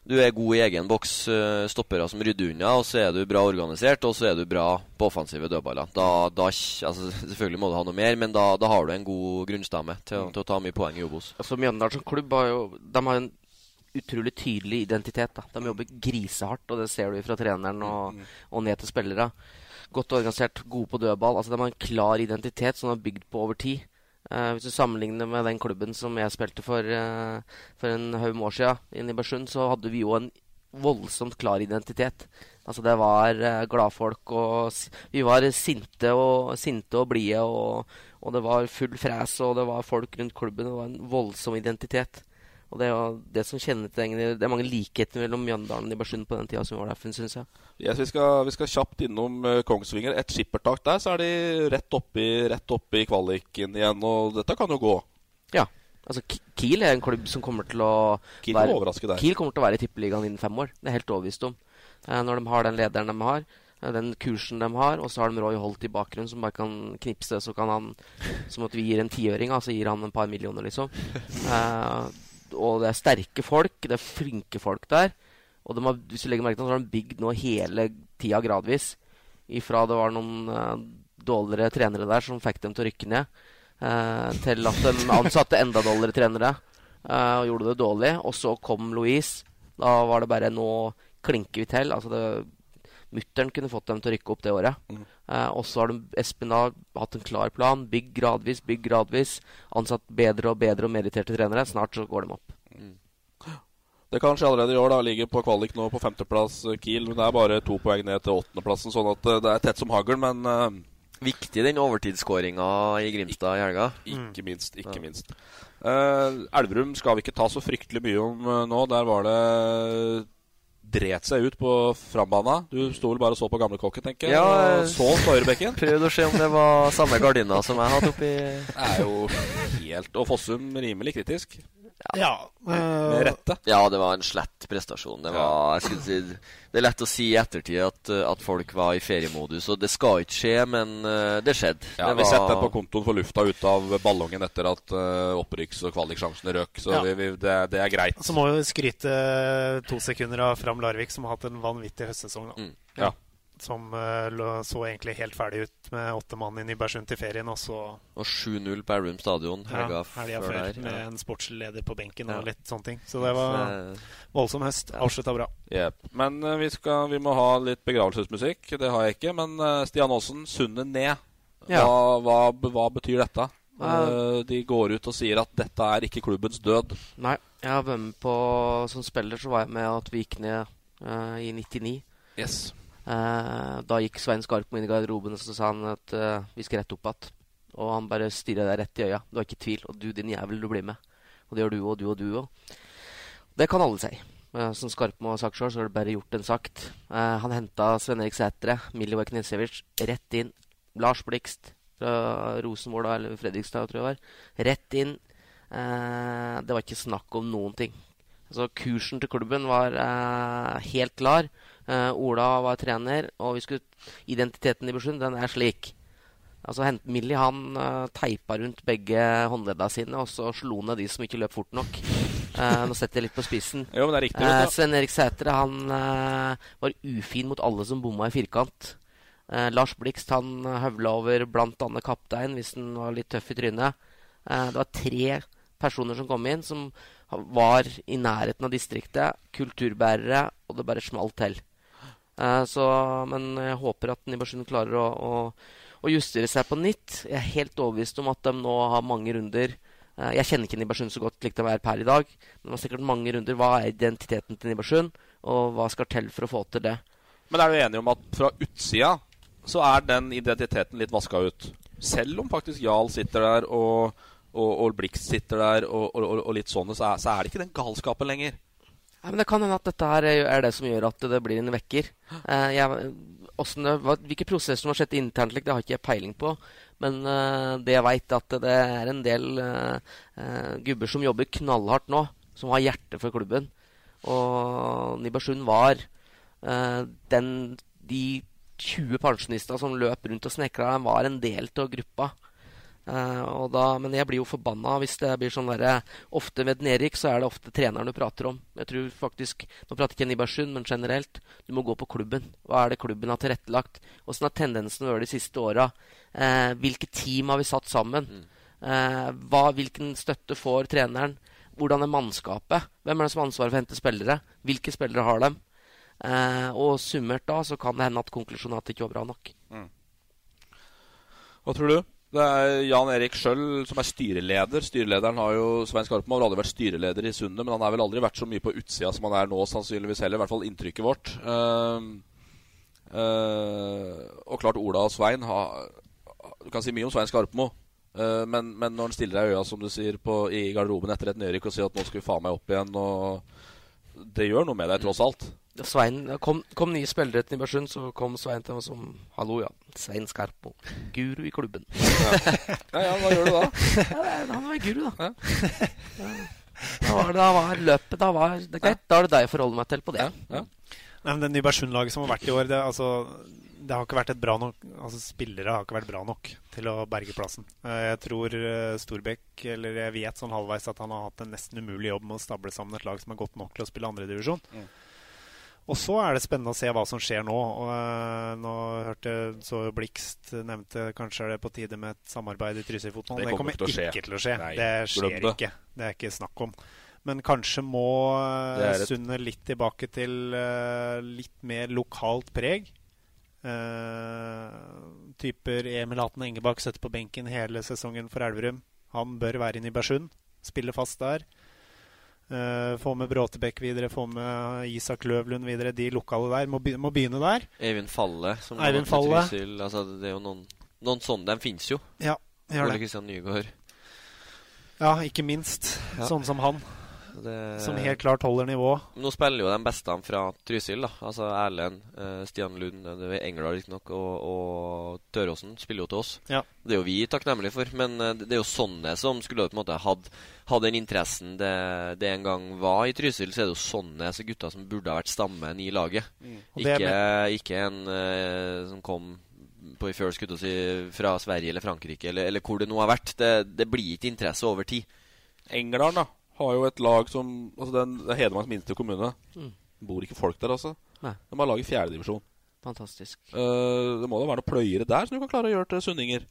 du er god i egen boks, eh, stoppere som rydder unna, og så er du bra organisert, og så er du bra på offensive dødballer. Da, da, altså, selvfølgelig må du ha noe mer, men da, da har du en god grunnstamme til, å- til å ta mye poeng i Obos.
Altså Mjøndalen som klubb har jo De har en utrolig tydelig identitet. da De jobber grisehardt, og det ser du fra treneren og, og ned til spillere. Godt organisert, gode på dødball. Altså De har en klar identitet som de har bygd på over tid. Uh, hvis du sammenligner med den klubben som jeg spilte for uh, For en haug år siden, i Bersund, så hadde vi jo en voldsomt klar identitet. Altså Det var uh, gladfolk, og vi var sinte og, sinte og blide, og, og det var full fres, og det var folk rundt klubben. Det var en voldsom identitet. Og det er jo det som kjennetegner Det er mange likheter mellom Mjøndalen og Bersund på den tida som var der, syns jeg.
Yes, vi, skal, vi skal kjapt innom eh, Kongsvinger. Et skippertak der, så er de rett oppi, rett oppi kvaliken igjen. Og dette kan jo gå.
Ja. Altså, Kiel er en klubb som kommer til å
Kiel være, overraske der.
Kiel kommer til å være i tippeligaen innen fem år. Det er helt overbevist om. Eh, når de har den lederen de har, eh, den kursen de har, og så har de Roy Holt i bakgrunnen som bare kan knipse, så kan han Som at vi gir en tiøring, så gir han en par millioner, liksom. *laughs* Eh, og det er sterke folk, det er flinke folk der. Og de har, hvis du legger merke til så har de bygd nå hele tida gradvis. Ifra det var noen uh, dårligere trenere der som fikk dem til å rykke ned, uh, til at de ansatte enda dårligere trenere uh, og gjorde det dårlig. Og så kom Louise. Da var det bare Nå klinker vi til. Altså det, Mutter'n kunne fått dem til å rykke opp det året.
Mm.
Eh, og så har de, Espen da hatt en klar plan. Bygg gradvis, bygg gradvis. Ansatt bedre og bedre og meritterte trenere. Snart så går de opp.
Det kan skje allerede i år. da Ligger på kvalik nå på femteplass eh, Kiel. Men det er bare to poeng ned til åttendeplassen, sånn at eh, det er tett som hagl. Men uh,
Viktig den overtidsskåringa i Grimstad i helga.
ikke minst. Ikke minst. Uh, Elverum skal vi ikke ta så fryktelig mye om uh, nå. Der var det dret seg ut på frambana. Du sto vel bare og så på gamlekokken, tenker jeg.
Ja,
og så Støyrebekken. *laughs*
Prøvde å se om det var samme gardina som jeg hadde oppi
Det er jo helt Og Fossum rimelig kritisk.
Ja.
Med rette.
Ja, det var en slett prestasjon. Det, var, jeg skulle si, det er lett å si i ettertid at, uh, at folk var i feriemodus, og det skal ikke skje, men uh, det skjedde.
Ja,
det
Vi setter på kontoen for lufta ut av ballongen etter at uh, opprykks- og kvaliksjansene røk. Så
Ja.
vi, vi, det, det er greit.
Så må vi skryte to sekunder av Fram Larvik, som har hatt en vanvittig høstsesong. Da.
Ja.
Som eh, så egentlig helt ferdig ut med åtte mann i Nybergsund til ferien, og så
Og 7-0 på Elverum stadion helga
ja, helga
før
før,
der.
med
Ja.
en sportsleder på benken
Ja.
og litt sånne ting. Så det var
Så-
voldsom høst. Avslutta bra.
Yep. Men uh, vi, skal, vi må ha litt begravelsesmusikk. Det har jeg ikke. Men uh, Stian Aasen, sundet ned.
Ja.
Hva, hva, hva betyr dette?
Eh,
Eh, de går ut og sier at dette er ikke klubbens død.
Nei, jeg har vært med på Som spiller så var jeg med at vi gikk ned eh, i 99.
Yes.
Eh, da gikk Svein Skarpmo inn i garderoben og så sa han at eh, vi skal rette opp igjen. Og han bare stirra deg rett i øya. Du har ikke tvil. Og du, din jævel, du blir med. Og det gjør du og du og du òg. Det kan alle si. Eh, som Skarpmo har sagt sjøl, så er det bare gjort en sagt. Han henta Sven Erik Sætre, Milivoj Knesevic, rett inn. Lars Blikst fra Rosenborg, eller Fredrikstad, tror jeg det var. Rett inn. Det var ikke snakk om noen ting. Så kursen til klubben var helt klar. Eh, Ola var trener, og vi skulle, identiteten i Bersund den er slik. Altså Millie han uh, teipa rundt begge håndledda sine, og så slo ned de som ikke løp fort nok. Uh, nå setter jeg litt på spissen. *laughs*
Jo, men det er riktig, uh,
Eh. Sven Erik Sætre han uh, var ufin mot alle som bomma i firkant. Eh, Lars Blikst han høvla over bl.a. kaptein hvis han var litt tøff i trynet. Eh, det var tre personer som kom inn, som var i nærheten av distriktet. Kulturbærere, og det bare smalt til. Eh, så, men jeg håper at Nibarsund klarer å, å, å justere seg på nytt. Jeg er helt overbevist om at de nå har mange runder. Eh, jeg kjenner ikke Nibarsund så godt slik de er per i dag. Men det var sikkert mange runder. Hva er identiteten til Nibarsund? og hva skal til for å få til det?
Men er du enig om at fra utsida så er den identiteten litt vaska ut? Selv om faktisk Jarl sitter der, og, og, og Blix sitter der, og, og, og litt sånne, så er, så er det ikke den galskapen lenger.
Ja, men Det kan hende at dette her er det som gjør at det blir en vekker. Eh, jeg, det, hva, hvilke prosesser som har skjedd internt, det har ikke jeg peiling på. Men eh, det jeg veit, at det er en del eh, eh, gubber som jobber knallhardt nå, som har hjerte for klubben. Og Nibersund var eh, den De 20 pensjonistene som løp rundt og snekra, var en del av gruppa. Og da, men jeg blir jo forbanna hvis det blir sånn derre Ofte ved nedrykk så er det ofte treneren du prater om. Jeg tror faktisk Nå prater ikke jeg Nybergsund, men generelt. Du må gå på klubben. Hva er det klubben har tilrettelagt? Åssen har tendensen vært de siste åra? Uh, hvilke team har vi satt sammen? Uh, hva, hvilken støtte får treneren? Hvordan er mannskapet? Hvem er det som har ansvaret for å hente spillere? Hvilke spillere har dem? Og summert da så kan det hende at konklusjonen er at det ikke var bra nok.
Hva tror du? Det er Jan Erik Schjøll som er styreleder. Styrelederen har jo Svein Skarpmo har aldri vært styreleder i Sundet, men han har vel aldri vært så mye på utsida som han er nå, sannsynligvis heller. I hvert fall inntrykket vårt. Uh, uh, og klart Ola og Svein har Du kan si mye om Svein Skarpmo. eh, men, men når han stiller deg i øya, som du sier, på, i garderoben etter et nedrykk og sier at nå skal vi faen meg opp igjen, og det gjør noe med deg, tross alt.
Svein, kom, kom nye spillere til Nybergsund, så kom Svein til meg som Hallo, ja. Svein Skarpo. Guru i klubben. *laughs*
Ja, ja, hva gjør du da?
ja, han var guru, da. Ja. Da var, det- da var løpet Da var det greit. Da er det deg jeg forholder meg til på det.
Nei, men Det Nybergsund-laget som har vært i år, det, altså, det har ikke vært et bra nok Altså Spillere har ikke vært bra nok til å berge plassen. Eh, Jeg tror eh, Storbekk, eller jeg vet sånn halvveis at han har hatt en nesten umulig jobb med å stable sammen et lag som er godt nok til å spille andredivisjon.
Mm.
Og så er det spennende å se hva som skjer nå. Og, eh, nå hørte så Blikst nevnte kanskje er det på tide med et samarbeid i Trysil-fotballen.
Det
Det,
kommer ikke til å skje.
til å skje.
Nei,
det skjer
det.
ikke. Det er ikke snakk om. Men kanskje må uh,
et-
Sundet litt tilbake til uh, litt mer lokalt preg. Typer Emil Hatten Engebakk sitter på benken hele sesongen for Elverum. Han bør være i Nybergsund. Spille fast der. Eh, få med Bråtebekk videre, få med Isak Løvlund videre. De lokale der må, be må begynne der.
Eivind Falle. Som
Eivind Falle.
Trysil. Altså, det er jo noen, noen sånne. De fins jo.
Ja, gjør
Ole. Kristian Nygaard.
Ja, ikke minst.
Ja.
Sånn som han.
Det-
Som helt klart holder nivå.
Nå spiller jo de beste fra Trysil. da Altså Erlend, eh, Stian Lund, eh, det er Engerdal riktignok, og, og Tøråsen spiller jo til oss.
Ja.
Det er jo vi takknemlige for, men eh, det er jo sånne som skulle på en måte hatt hatt den interessen det, det en gang var i Trysil, så er det jo sånne så gutter som burde ha vært stammen i laget.
Mm.
Ikke, ikke en uh, som kom på i fjor, skulle si, fra Sverige eller Frankrike, eller, eller hvor det nå har vært. Det, det blir ikke interesse over tid.
Engerdalen da har jo et lag som altså den, Det er Hedmarks minste kommune.
Mm.
Bor ikke folk der, altså.
Nei.
De har lag i fjerdedivisjon.
Fantastisk.
Uh, det må da være noen pløyere der som du kan klare å gjøre til sunninger.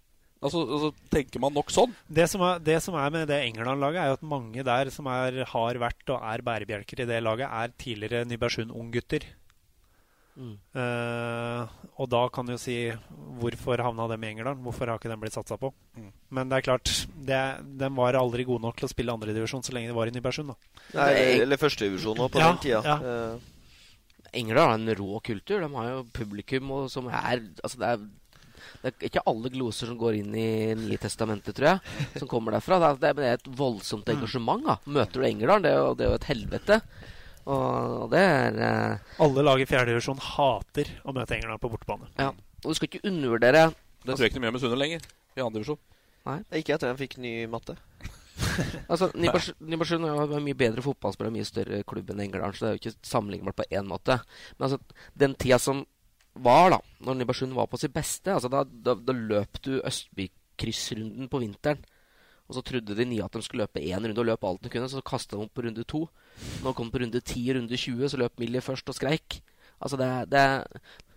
Altså, altså Tenker man nok sånn?
Det som er, det som er med det England-laget, er jo at mange der som er, har vært og er bærebjelker i det laget, er tidligere Nybergsund unggutter.
Mm.
Eh, og da kan du jo si hvorfor havna dem i Engerdal? Hvorfor har ikke den blitt satsa på?
Mm.
Men det er klart, det, de var aldri gode nok til å spille andredivisjon så lenge de var i Nybergsund. da.
Nei, eller førstedivisjon òg, på
Ja,
den tida.
ja.
Uh.
Engerdal har en rå kultur. De har jo publikum og som er Altså, det er, det er ikke alle gloser som går inn i Nye testamentet, tror jeg, som kommer derfra. Det er, det er- et voldsomt engasjement. da Møter du Engerdal, det er det er jo et helvete. Og, og det er eh,
Alle lag i fjerdedivisjon hater å møte England på bortebane.
Ja. Og du skal ikke undervurdere
Det tror jeg ikke noe mer med Sunne lenger. I andredivisjon.
Nei.
Ikke etter jeg fikk ny matte. *laughs*
Altså, Nybergs- Nybergsund er jo mye bedre fotballspiller og mye større klubb enn England så det er jo ikke sammenlignbart på én måte. Men altså, den tida som var, da, når Nybergsund var på sitt beste, altså da, da, da løp du Østbykryssrunden på vinteren. Og så trodde de nye at de skulle løpe én runde, og løp alt de kunne. Så kasta de opp på runde to. De kom på runde 10 og runde 20, så løp Millie først og skreik. Altså, det, det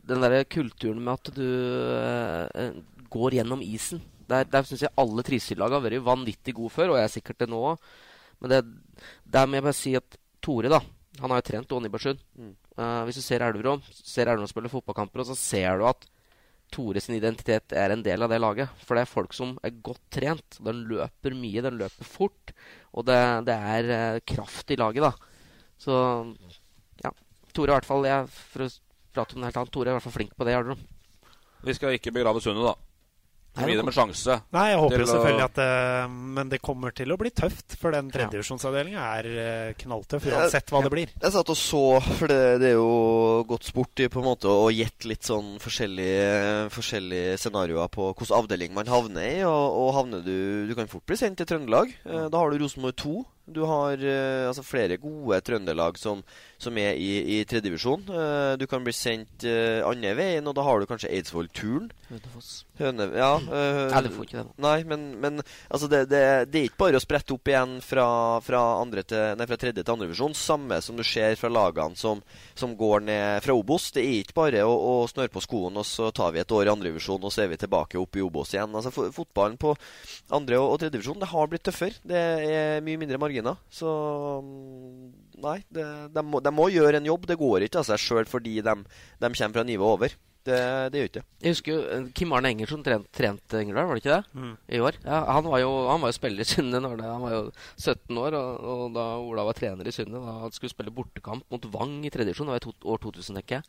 den derre kulturen med at du eh, går gjennom isen. Der, der syns jeg alle Trysil-lag har vært vanvittig gode før, og jeg er sikkert det nå òg. Men det, der må jeg bare si at Tore, da Han har jo trent Åne Ibersund.
Mm.
Uh, hvis du ser Elverum, ser Elverum spille fotballkamper, og så ser du at Tore sin identitet er en del av det laget. For det er folk som er godt trent. Den løper mye, den løper fort. Og det, det er eh, kraft i laget, da. Så ja. Tore i hvert fall jeg, For å prate om det helt annet, Tore er i hvert fall flink på det. i.
Vi skal ikke begrave Sundet, da.
Nei,
Gi dem en sjanse.
Nei, jeg håper jo selvfølgelig at det Men det kommer til å bli tøft, for den tredjevisjonsavdelinga er eh, knalltøff uansett hva det blir.
Jeg satt og så, for det, det er jo godt sport i på en måte å gjette litt sånn forskjellige, forskjellige scenarioer på hvilken avdeling man havner i. Og, og havner du Du kan fort bli sendt til Trøndelag. Eh, Da har du Rosenborg 2. Du har uh, altså flere gode trøndelag som, som er i, i tredjevisjon. Uh, du kan bli sendt uh, andre veien, og da har du kanskje Eidsvoll-turen.
Hønefoss.
Høne, ja,
uh, du får ikke det.
Nei, men, men altså det, det, det er ikke bare å sprette opp igjen fra, fra, til, nei, fra tredje til andrevisjon. Samme som du ser fra lagene som, som går ned fra Obos. Det er ikke bare å, å snøre på skoene, og så tar vi et år i andrevisjon, og så er vi tilbake opp i Obos igjen. Altså Fotballen på andre- og, og tredjevisjon det har blitt tøffere. Det er mye mindre marginer. Så mm, nei, det, de, må, de må gjøre en jobb. Det går ikke av seg sjøl fordi de, de kommer fra nivået over. Det, det gjør ikke.
Jeg husker jo eh, Kim Arne Engersson trent, trente Engerdal, var det ikke det?
Mm.
I år. Ja, han, var jo, han var jo spiller i Sunne når det, han var jo 17 år. Og, og da Ola var trener i Sunne, da han skulle spille bortekamp mot Vang i tredje divisjon, det var i to, år 2000, tenker jeg.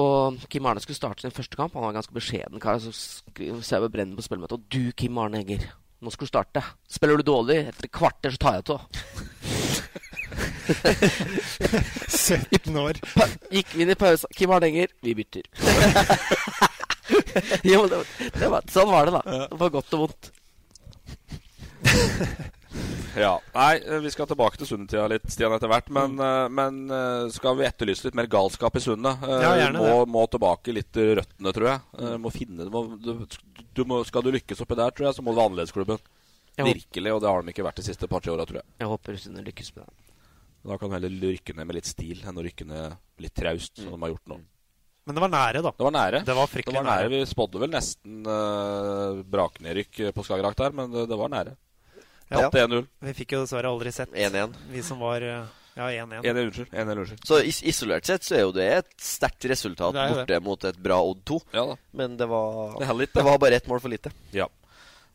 Og Kim Arne skulle starte sin første kamp. Han var ganske beskjeden kar. Så skri- ser jeg ved Brennen på spillemøtet. Og du, Kim Arne Enger, nå skal du starte. Spiller du dårlig, etter et kvarter så tar jeg av.
17 år.
Pa gikk vi inn i pausa. Kim Hardenger, vi bytter. *laughs* jo, det, var- det var, sånn var det, da. På godt og vondt. *laughs*
Ja. Nei, eh, vi skal tilbake til Sundetida litt, Stian, etter hvert. Men, mm. men eh, skal vi etterlyse litt mer galskap i Sundet? Eh,
Ja, gjerne
må,
det.
må tilbake litt til røttene, tror jeg. Eh, må finne må, du, du må, Skal du lykkes oppi der, tror jeg, så må du være annerledesklubben. Virkelig, og det har de ikke vært de siste par-tre åra, tror jeg.
Jeg håper Sunne lykkes med det.
Da kan du heller rykke ned med litt stil enn å rykke ned litt traust, som de har gjort nå.
Men det var nære, da.
Det var nære.
Det var fryktelig
det var nære.
nære.
Vi spådde vel nesten uh, braknedrykk på Skagerrak der, men det, det var nære.
Ja.
1-0.
Vi fikk jo dessverre aldri sett
1-1.
vi som var eh, Ja, 1-1.
1-1, unnskyld. 1-1, unnskyld.
Så is isolert sett så er jo det et sterkt resultat
Det er jo
borte mot et bra Odd 2.
Ja da.
Men det var,
Det litt,
det var bare ett mål for lite.
Ja.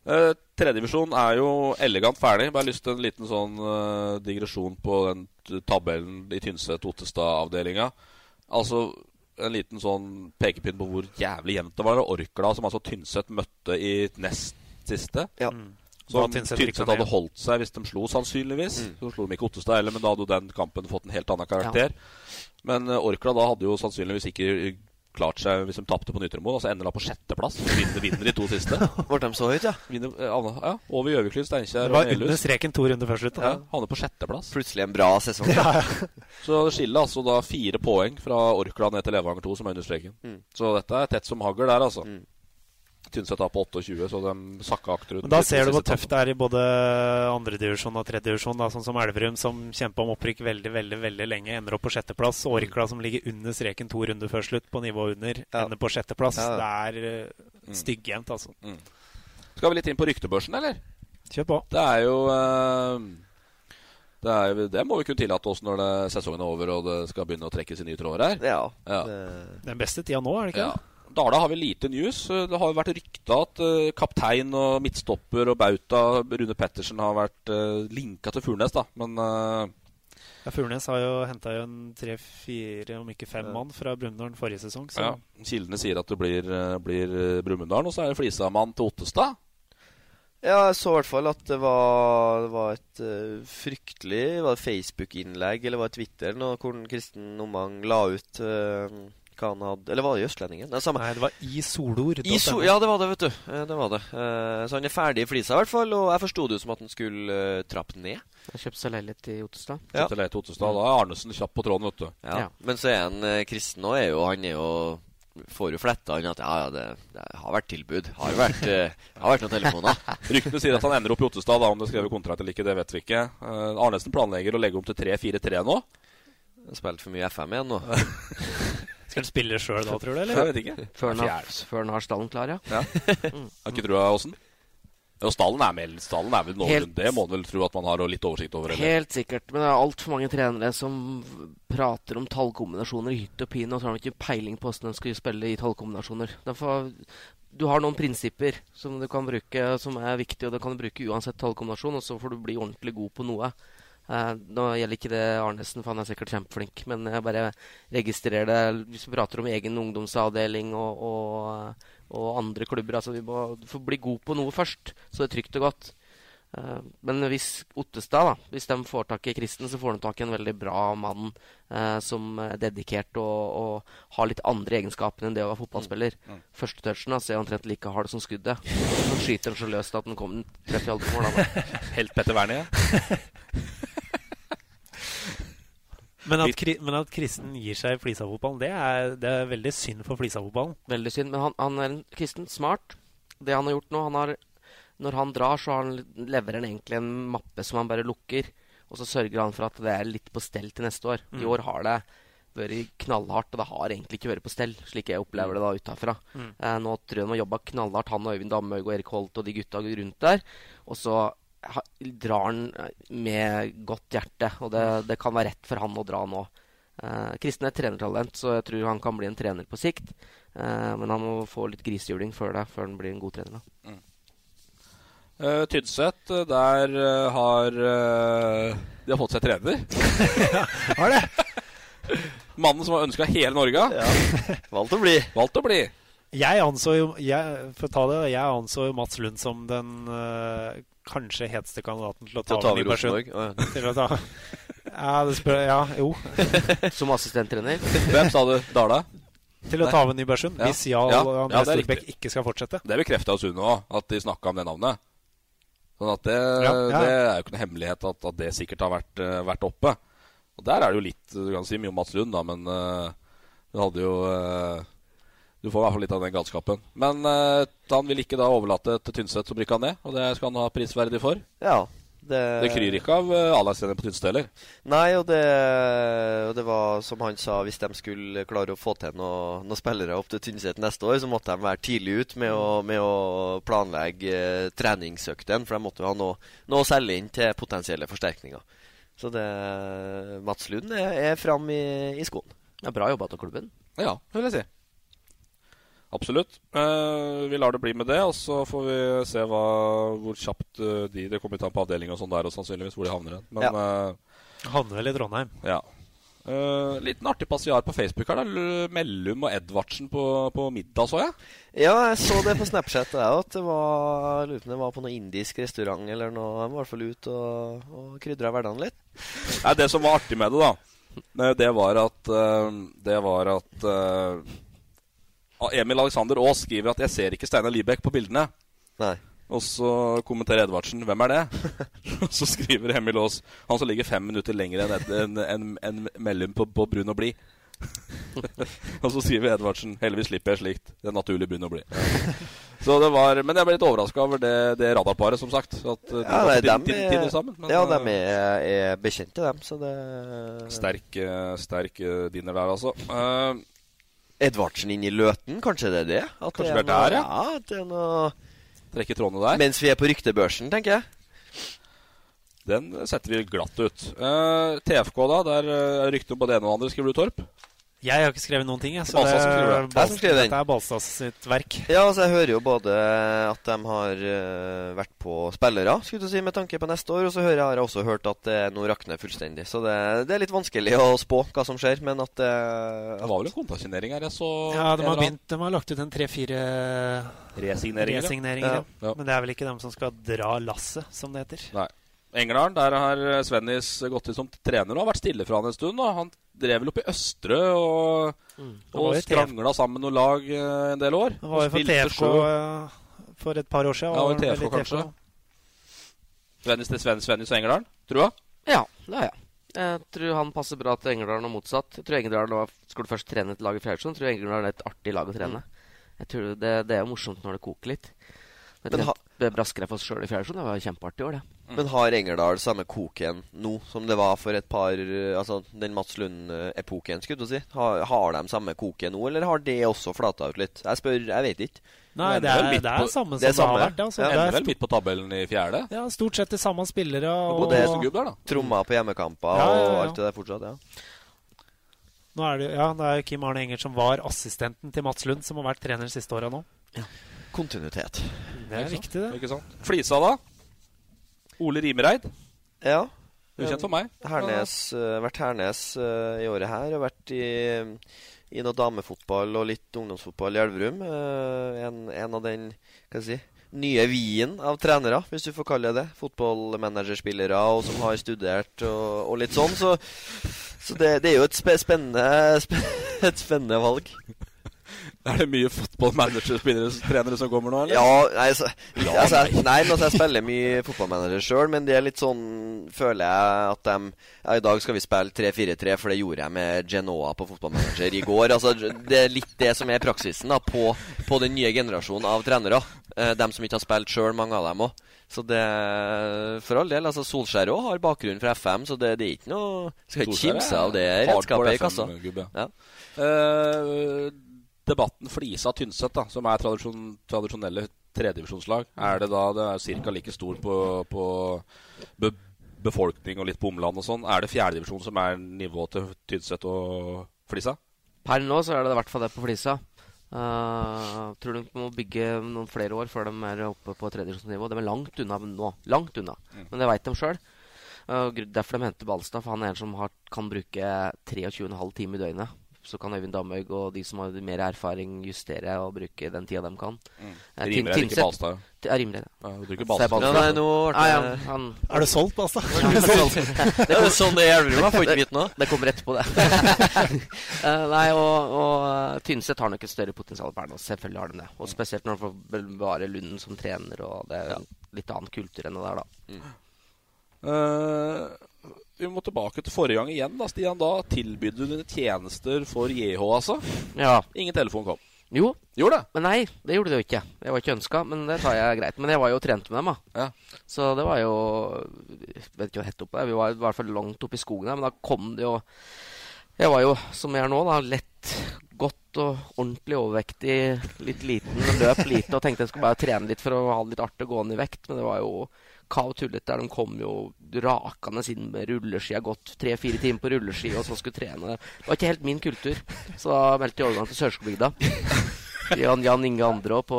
Uh, Tredjedivisjon er jo elegant ferdig. Bare lyst til en liten sånn eh, digresjon på den t- tabellen i Tynset-Ottestad-avdelinga. Altså en liten sånn pekepinn på hvor jævlig jevnt det var. Orkla, som altså Tynset møtte i nest siste.
Ja.
Så
Da Tynset
hadde holdt seg hvis de slo, sannsynligvis. Så slo de ikke Ottestad heller, men da hadde jo den kampen fått en helt annen karakter. Men eh, Orkla da hadde jo sannsynligvis ikke klart seg hvis de tapte på Nytremoen. Altså ender da på sjetteplass. Vinner, vinner de to siste. *laughs*
Ble de så høyt, ja?
Vinner, eh, Anna- ja, over Gjøviklyn, Steinkjer
Det var
og Melhus.
under streken to runder før slutt.
Ja, havner på sjetteplass.
Plutselig en bra sesong. *laughs*
Så det skiller altså da fire poeng fra Orkla ned til Levanger 2, som er under streken.
Mm.
Så dette er tett som hagl der, altså. Tynset er på 28, så de sakka akterut.
Men da ser du hvor tøft det er i både andredivisjon og tredjedivisjon. Sånn som Elverum, som kjempa om opprykk veldig veldig, veldig lenge, ender opp på sjetteplass. Og Orkla, som ligger under streken to runder før slutt, på nivå under, ender på sjetteplass.
Ja.
Det er uh, styggjendt, altså.
Mm. Skal vi litt inn på ryktebørsen, eller?
Kjør på.
Det er jo uh det, er, det må vi kunne tillate oss når det, sesongen er over og det skal begynne å trekkes i nye tråder her.
Ja.
Den beste tida nå, er det ikke
Ja. Dala har vi lite news. Eh, Det har jo vært rykta at eh, kaptein og midtstopper og bauta Rune Pettersen har vært uh, linka til Furnes, da. Men eh,
Ja, Furnes har jo henta en tre-fire, om ikke fem mann fra Brumunddal forrige sesong. Så
ja, kildene sier at det blir, uh, blir eh, Brumunddal, og så er det Flisamann til Ottestad.
Ja, jeg så i hvert fall at det var, det var et uh, fryktelig Var det Facebook-innlegg eller var det Twitter nå, hvor Kristen Omang la ut eh, hva han hadde Eller var det i Østlendingen? Det er samme.
Nei, det var i solord.
I so ja, det var det, vet du. Eh, Det var det. Eh, så han er ferdig i Flisa, i hvert fall. Og jeg forsto det jo som at han skulle uh, trappe ned.
Han kjøpte seg leilighet i Ottestad.
Ja.
Kjøpte leilighet i Ottestad. Da er Arnesen kjapp på tråden, vet du.
Ja. Men så er han eh, kristen òg, er jo Han er jo Får jo fletta han at ja, ja, det, det har vært tilbud. Har vært, uh, har vært noen telefoner. *laughs*
Ryktene sier at han ender opp i Ottestad. Da, om det skrevet kontrakt eller ikke, det vet vi ikke. Uh, Arnesen planlegger å legge om til 3-4-3 nå.
Spilt for mye FM igjen nå. *laughs*
Skal du spille sjøl da, tror du? eller?
Jeg vet ikke.
Før han har, før han har stallen klar, ja.
Ja. Har ikke trua, Åsen? Ja, stallen er, med, stallen er vel
Helt-
noenlunde Det må man vel tro at man har litt oversikt over? Eller?
Helt sikkert. Men det er altfor mange trenere som prater om tallkombinasjoner i hytt og pine, og så har de ikke peiling på hvordan de skal spille i tallkombinasjoner. Derfor, du har noen prinsipper som du kan bruke, som er viktige, og det kan du bruke uansett tallkombinasjon, og så får du bli ordentlig god på noe. Eh, nå gjelder ikke det Arnesen, for han er sikkert kjempeflink, men jeg bare registrerer det hvis vi prater om egen ungdomsavdeling og, og, og andre klubber. Altså, vi må får bli god på noe først, så det er trygt og godt. Eh, Men hvis Ottestad da, hvis de får tak i Kristen, så får de tak i en veldig bra mann eh, som er dedikert og, og har litt andre egenskaper enn det å være fotballspiller.
Mm.
Første touchen hans er omtrent like hard som skuddet. Han skyter den så løst at den kommer treffer i alle da. *laughs*
Helt Petter Wernie? *laughs*
Men at, men at Kristen gir seg i Flisa-fotballen, det, det er veldig synd for Flisa-fotballen.
Veldig synd. Men han, han er en kristen, smart. Det han har gjort nå han har, Når han drar, så har han, leverer han egentlig en mappe som han bare lukker. Og så sørger han for at det er litt på stell til neste år. I
Mm.
år har det vært knallhardt, og det har egentlig ikke vært på stell, slik jeg opplever det da utafra.
Mm.
Eh, nå tror jeg de har jobba knallhardt, han og Øyvind Damhaug og Erik Holt og de gutta rundt der. Og så drar han eh, med godt hjerte, og det, det kan være rett for han å dra nå. Eh, Kristen er et trenertalent, så jeg tror han kan bli en trener på sikt. Eh, men han må få litt grisehjuling før det, før han blir en god trener. da.
Uh, Tynset, eh, der uh, har uh, De har fått seg trener.
har det? *laughs*
Mannen som har ønska hele Norge. Ja.
Valgt å bli.
Valgt å bli.
Jeg anså jo jeg, For å ta det, jeg anså jo Mats Lund som den eh, kanskje heteste kandidaten til å ta
Til å ta
over.
Rosenborg. *laughs*
Til å ta Ja, det spør Ja, jo. *laughs*
Som assistenttrener?
Hvem sa du? Dala?
Til å ta over Nybergsund,
Ja.
hvis Jarl
Ja,
og
ja,
André
er
Storbekk ikke skal fortsette.
Det bekrefta Sunne òg, at de snakka om det navnet. Sånn at det,
Ja, ja.
det er jo ikke noe hemmelighet at, at det sikkert har vært, uh, vært oppe. Og der er det jo litt Du kan si mye om Mats Lund, da, men uh, du hadde jo eh, Du får i hvert fall litt av den galskapen. Men uh, han vil ikke da overlate til Tynset som rykka ned, og det skal han ha prisverdig for.
Ja. Det,
Det kryr ikke av uh, A-lagstrener på Tynset heller.
Nei, og det, og det var som han sa, hvis de skulle klare å få til noen noe spillere opp til Tynset neste år, så måtte de være tidlig ut med å, med å planlegge uh, treningsøktene, for de måtte jo ha noe, noe å selge inn til potensielle forsterkninger. Så det Mats Lund er, er fram i, i skoen.
Er bra jobba av klubben.
Ja, vil jeg si. Absolutt. Eh, vi lar det bli med det, og så får vi se hva, hvor kjapt eh, de Det kommer til an på avdeling og sånn der, og sannsynligvis hvor de havner hen. Men eh,
Havner vel i Trondheim.
ja. Eh, liten artig passiar på Facebook her. da Mellum og Edvardsen på, på middag, så jeg.
Ja, jeg så det på Snapchat jeg, at det var lurer på om det var på noe indisk restaurant eller noe. De var i hvert fall ute og, og krydra hverdagen litt.
Nei, Det som var artig med det, da, det var at Det var at Emil Alexander Aas skriver at 'jeg ser ikke Steinar Libekk på bildene'.
Nei.
Og så kommenterer Edvardsen 'Hvem er det?' *laughs* Så skriver Emil Aas 'Han som ligger fem minutter lenger enn en, en, en, Mellum på, på brun og blid'. *laughs* og så skriver Edvardsen 'Heldigvis slipper jeg slikt. Det er naturlig brun og blid'. *laughs* Så det var, men jeg ble litt overraska over det, det radarparet, som sagt. At de
Ja, nei, dem
til-
er,
tidlig sammen. men,
ja,
de
dem er, er bekjente, dem. Så det
Sterk, eh, sterk eh, dinner der, altså. Eh,
Edvardsen inn i Løten, kanskje det er det? At
Kanskje
det er
er der, ja.
noe, ja. At det er noe
Trekke trådene der.
Mens vi er på ryktebørsen, tenker jeg.
Den setter vi glatt ut. Uh, TFK, da. Der eh, er rykte om både det ene og det andre. Skriver du, Torp?
Jeg har ikke skrevet noen ting. Jeg, så
Balstad
det,
som skriver det.
Dette er Balsas sitt verk.
Ja, altså jeg hører jo både at de har uh, vært på spillere, skulle du si, med tanke på neste år, og så hører jeg, har jeg også hørt at det nå rakner fullstendig. Så det, det er litt vanskelig å spå hva som skjer, men at det
Det var vel en kontrasignering her, jeg så
Ja, de har, begynt, de har lagt ut en tre-fire
Resigneringer,
resigneringer.
Ja.
Ja. Men det er vel ikke dem som skal dra lasset, som det heter.
Nei. Engerdalen, der har Svennis gått inn som trener og har vært stille fra han en stund. Da. Han drev vel oppe i Østre og,
mm.
og skrangla sammen noen lag eh, en del år.
Han var jo
Og
for TFK eh, for et par år siden.
Ja,
og
TFK, kanskje? Svennis til Sven, Svennis og Engerdalen, tror jeg.
Ja, det har jeg. Jeg tror han passer bra til Engerdalen og motsatt. Jeg tror Engerdalen Skulle først trene et lag i divisjon, tror Engerdal er et artig lag å trene. Jeg tror det, det er jo morsomt når det koker litt. Jeg
Men
trente Braskereid sjøl i fjerde. Det var kjempeartig i år, det.
Men har Engerdal samme koken nå som det var for et par Altså den Mats Lund-epoken, skulle du si? Har, har de samme koken nå, eller har det også flata ut litt? Jeg spør, jeg vet ikke.
Nei, det er, det er
samme
samme
det er
som det har vært. Altså.
Ja.
Det
Ender
er
vel midt på tabellen i fjerde.
Ja, stort sett de samme spillere. Og,
Både det som gubb der, da.
Tromma på hjemmekamper
Ja, ja, ja.
og alt det der fortsatt, ja.
Nå er det, ja, det er Kim Arne Enger som var assistenten til Mats Lund, som har vært trener de siste åra nå. Ja.
Kontinuitet.
Det er viktig, det.
Ikke sant? Flisa, da? Ole Rimereid.
Ja.
Ukjent for meg.
Hernes, eh, vært Hernes uh, i året her, og vært i, i noe damefotball og litt ungdomsfotball i Elverum. Uh, en, en av den hva skal jeg si, nye vien av trenere, hvis du får kalle det det. Fotballmanagerspillere og som har studert og, og litt sånn. Så, så det, det er jo et spennende, *laughs* et spennende valg.
Er det mye fotballmanager-trenere som kommer nå, eller?
Ja, nei, så,
Ja,
altså,
jeg,
nei, altså, jeg spiller mye fotballmanager sjøl, men det er litt sånn Føler jeg at de Ja, i dag skal vi spille 3-4-3, for det gjorde jeg med Genoa på fotballmanager i går. Altså, Det er litt det som er praksisen da på, på den nye generasjonen av trenere. Eh, dem som ikke har spilt sjøl, mange av dem òg. Så det For all del. altså Solskjær òg har bakgrunn fra FM, så det, det er ikke noe Skal ikke kimse av det redskapet i kassa.
FM-gubb, ja.
Ja.
Eh, debatten Flisa-Tynset, da, som er tradisjon, tradisjonelle tredivisjonslag, er det da det er ca. like stor på, på be, befolkning og litt på omland og sånn? Er det fjerdedivisjon som er nivået til Tynset og Flisa?
Per nå så er det i hvert fall det på Flisa. Uh, tror de må bygge noen flere år før de er oppe på tredjedivisjonsnivå. De er langt unna nå. Langt unna. Men det veit de sjøl. Uh, derfor de henter Balstad, for han er en som har, kan bruke 23,5 timer i døgnet. Så kan Øyvind Damhaug og de som har mer erfaring, justere og bruke den tida de kan.
Mm.
Eh,
Rimeligere
Tin-
er ikke Balstad.
Ja, rimeligere.
Ja, du bruker Balstad.
Ja, nei, nå ble
Ah, ja,
det-
han,
Er det solgt, Balstad? *laughs*
Ja, det er solgt. Det er sånn det er i Elverum, får ikke vite noe.
Det kommer etterpå, det. *laughs* Eh, nei, og, og eh, Tynset har nok et større potensial per nå. Selvfølgelig har de det. Og spesielt når de får bevare Lunden som trener, og det er litt annen kultur enn det der, da.
Eh, vi må tilbake til forrige gang igjen, da, Stian. Da tilbød du dine tjenester for JH, altså?
Ja.
Ingen telefon kom.
Jo.
Gjorde det?
Men nei, det gjorde det jo ikke. Jeg var ikke ønska, men det tar jeg greit. Men jeg var jo trent med dem, da.
Ja.
Så det var jo Vet ikke hva hett oppe. Vi var i hvert fall langt oppe i skogen her, men da kom det jo Jeg var jo, som jeg er nå, da, lett godt og ordentlig overvektig, litt liten, løp lite og tenkte jeg skulle bare trene litt for å ha det litt artig å gå ned i vekt, men det var jo kav tullete. der De kom jo rakende inn med rulleski. Har gått tre-fire timer på rulleski og så skulle trene. Det var ikke helt min kultur, så da meldte jeg overgang til Sørskogbygda. Jan, Jan Inge Andrå på,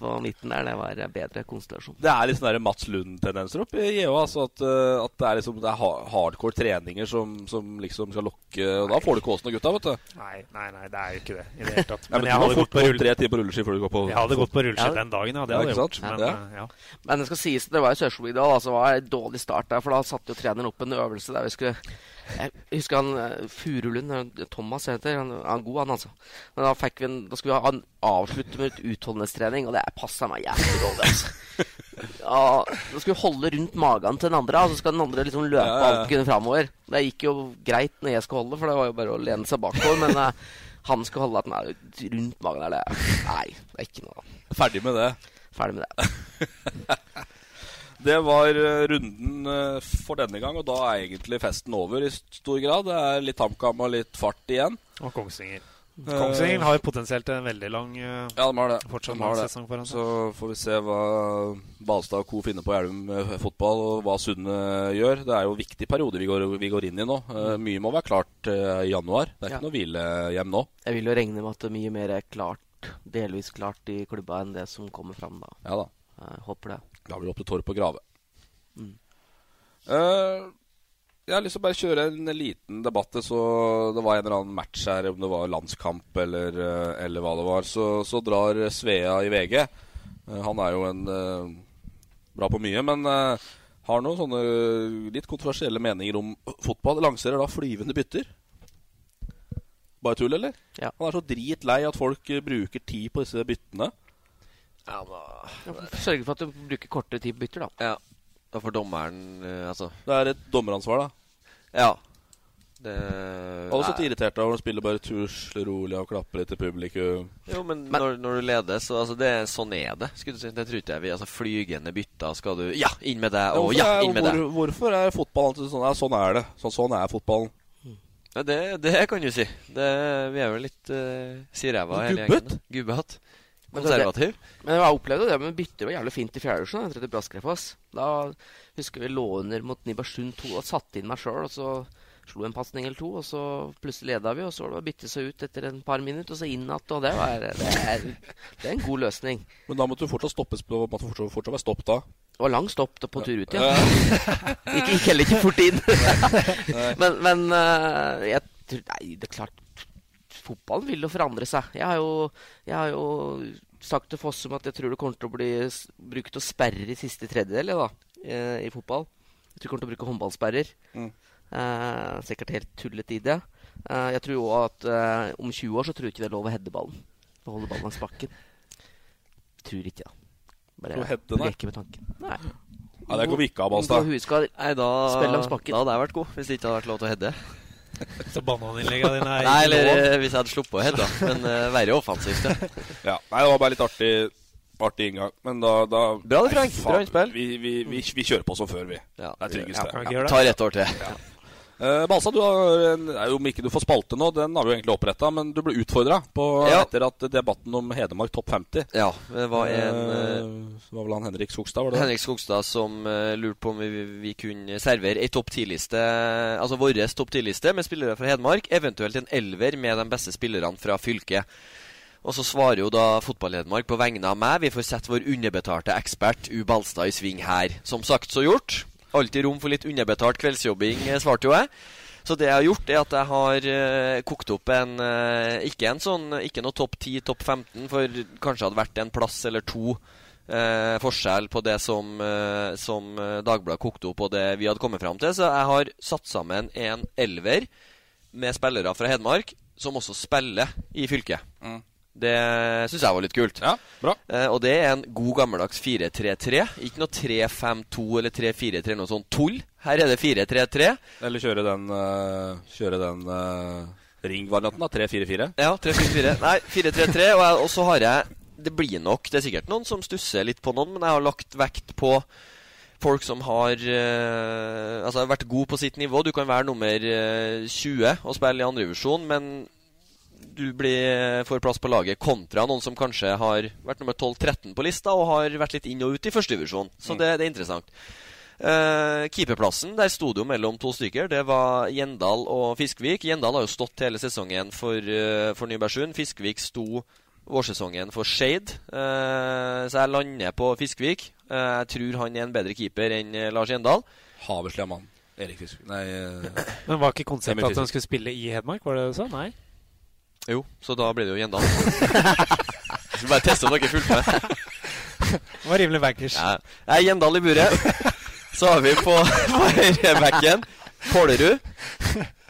på midten der, det var bedre konstellasjon.
Det er litt sånn Mats Lund-tendenser oppi JH. Altså at, uh, at det er liksom det er hardcore treninger som, som liksom skal lokke Og da får du kåsen og gutta, vet du.
Nei, nei, nei, det er jo ikke det i det hele tatt. *laughs*
Nei, men
Men
du
jeg hadde gått på rull-
tre timer på rulleski før du går på
Jeg hadde gått på rulleski
Ja.
den dagen, ja. Det hadde jeg
ikke
gjort. Men,
Ja.
eh, ja.
Men det skal sies, det var i Sørskogbygda, da, så var det en dårlig start der. For da satte jo treneren opp en øvelse der vi skulle Jeg husker han eh, Furulund, eh, Thomas heter han, han er god, han altså. Men da, fikk vi en, da skulle vi avslutte med et utholdenhetstrening, og det passa meg jævlig dårlig, altså. Ja, da skulle vi holde rundt magen til den andre, og så skal den andre liksom løpe
Ja, ja, alt
kunne framover. Det gikk jo greit når jeg skulle holde, for det var jo bare å lene seg bakover. Men Uh, han skulle holde at den er rundt magen. Det, nei, det er ikke noe.
Ferdig med det.
Ferdig med det. *laughs*
Det var eh, runden eh, for denne gang, og da er egentlig festen over i stor grad. Det er litt HamKam og litt fart igjen.
Og Kongsvinger. Kongsvinger har potensielt en veldig lang eh,
Ja, de har det.
fortsatt
De har det.
sesong foran seg.
Så får vi se hva Balstad og co. finner på Elverum eh, fotball, og hva Sunne gjør. Det er jo en viktig periode vi går, vi går inn i nå. Eh, Mye må være klart eh, i januar. Det er
Ja.
ikke noe hvilehjem nå.
Jeg vil jo regne med at det er mye mer er klart, delvis klart i klubba enn det som kommer fram da.
Ja da.
Jeg håper det.
Da blir det opp til Torp å grave.
Mm.
Uh, jeg har lyst til å bare kjøre en liten debatt. Så det var en eller annen match her, om det var landskamp eller, eh, eller hva det var. Så, så drar Svea i VG. Eh, han er jo en bra på mye, men har noen sånne litt kontroversielle meninger om fotball. Lanserer da flyvende bytter. Bare tull, eller?
Ja.
Han er så dritlei at folk bruker tid på disse byttene.
Ja, da
Sørge for at du bruker kortere tid på bytter, da.
Ja. Da får dommeren eh, Altså
Det er et dommeransvar, da.
Ja. Det
Alle så
Nei.
irritert av når de spiller bare tusler rolig og klapper litt til publikum.
Jo, men, når, når du leder, så altså, det, sånn er det. Skulle du si. Det tror ikke jeg vi Altså, Flygende bytter skal du Ja, inn med deg! Og ja, inn med
hvor,
deg!
hvorfor er fotballen alltid sånn? Ja, sånn er det. Sånn, sånn er fotballen.
Ja, det, det kan du si. Det, vi er jo litt uh, siræva hele gjengen. Gubbete.
Men det-
Konservativ.
Men jeg opplevde det men bytter var jævlig fint i fjerde divisjon etter at Braskrefoss. Da husker vi lå under mot Nibarsund 2 og satte inn meg sjøl, og så slo en pasning eller to, og så plutselig leda vi, og så var det å bytte seg ut etter en par minutter, og så inn igjen, og det, var, det, er, det er en god løsning.
Men da måtte du fortsatt stoppes på måtte fortsatt, fortsatt være stopp da.
Det var lang stopp på tur ut, ja. Gikk *laughs* gikk heller ikke fort inn. *laughs* *laughs* men men eh, jeg tror Nei, det er klart Fotballen vil jo forandre seg. Jeg har jo, jeg har jo sagt til Fossum at jeg tror det kommer til å bli brukt å sperre i siste tredjedel da, eh, i fotball. Jeg tror de kommer til å bruke håndballsperrer.
Mm.
Eh, sikkert helt tullete idé. Eh, jeg tror òg at eh, om 20 år så tror jeg ikke det er lov å heade ballen. Å holde ballen langs bakken. Tror ikke, da. Bare
nei?
med tanken. Nei.
Nei, det går vi ikke av, Balstad.
Nei, da, da hadde jeg vært god, hvis det ikke hadde vært lov til å heade. *laughs*
Så bananinnleggene dine er
Nei, eller
lov.
eh, hvis jeg hadde sluppet å heade. Men uh, verre offensivt, ja. *laughs*
Ja, nei, det var bare litt artig, artig inngang. Men da, da
Bra det, Frank.
Nei,
Bra innspill.
Vi, vi, vi, vi kjører på som før, vi.
Ja,
det er tryggest,
ja,
det.
kan vi ikke gjøre det?
Tar ett år til.
Eh, Balsa, du har en, om ikke du får spalte nå, den har vi jo egentlig oppretta, men du ble utfordra
Ja.
etter at debatten om Hedmark topp 50
Ja, det var en
uh, var vel han Henrik Skogstad, var det?
Henrik Skogstad som uh, lurte på om vi, vi kunne servere ei topp 10-liste, altså vår topp 10-liste med spillere fra Hedmark, eventuelt en elver med de beste spillerne fra fylket. Og så svarer jo da Fotball-Hedmark på vegne av meg. Vi får sette vår underbetalte ekspert U. Balstad i sving her. Som sagt, så gjort. Alltid rom for litt underbetalt kveldsjobbing, eh, svarte jo jeg. Så det jeg har gjort, er at jeg har uh, kokt opp en uh, Ikke en sånn Ikke noe topp 10, topp 15, for kanskje hadde vært en plass eller to uh, forskjell på det som, som Dagbladet kokte opp, og det vi hadde kommet fram til. Så jeg har satt sammen en elver med spillere fra Hedmark som også spiller i fylket.
Mm.
Det syns jeg var litt kult.
Ja, bra.
Eh, og det er en god gammeldags 4-3-3. Ikke noe 3-5-2 eller 3-4-3, noe sånt tull. Her er det 4-3-3.
Eller kjøre den, uh, kjøre den uh, ringvarianten, da. 3-4-4.
Ja, 3-4-4. Nei, 4-3-3. Og, og så har jeg Det blir nok Det er sikkert noen som stusser litt på noen, men jeg har lagt vekt på folk som har uh, Altså vært god på sitt nivå. Du kan være nummer eh, 20 og spille i andrevisjon, men du blir, får plass på laget, kontra noen som kanskje har vært nummer 12-13 på lista og har vært litt inn og ut i førstedivisjon. Så
Mm.
det, det er interessant. Uh, keeperplassen, der sto det jo mellom to stykker. Det var Gjendal og Fiskvik. Gjendal har jo stått hele sesongen for, uh, for Nybergsund. Fiskvik sto vårsesongen for Shade. Uh, så jeg lander på Fiskvik. Uh, jeg tror han er en bedre keeper enn Lars Gjendal.
Haveslig mann. Erik Fiskvik Nei eh,
Men var ikke konseptet at
han
skulle spille i Hedmark? Var det det du sa? Nei?
Jo, så da blir det jo Gjendal. *laughs* Skal bare teste om dere fulgte med.
Det var rimelig bankers.
Ja. Jeg er Gjendal i buret. Så har vi på på høyrebacken Pålerud.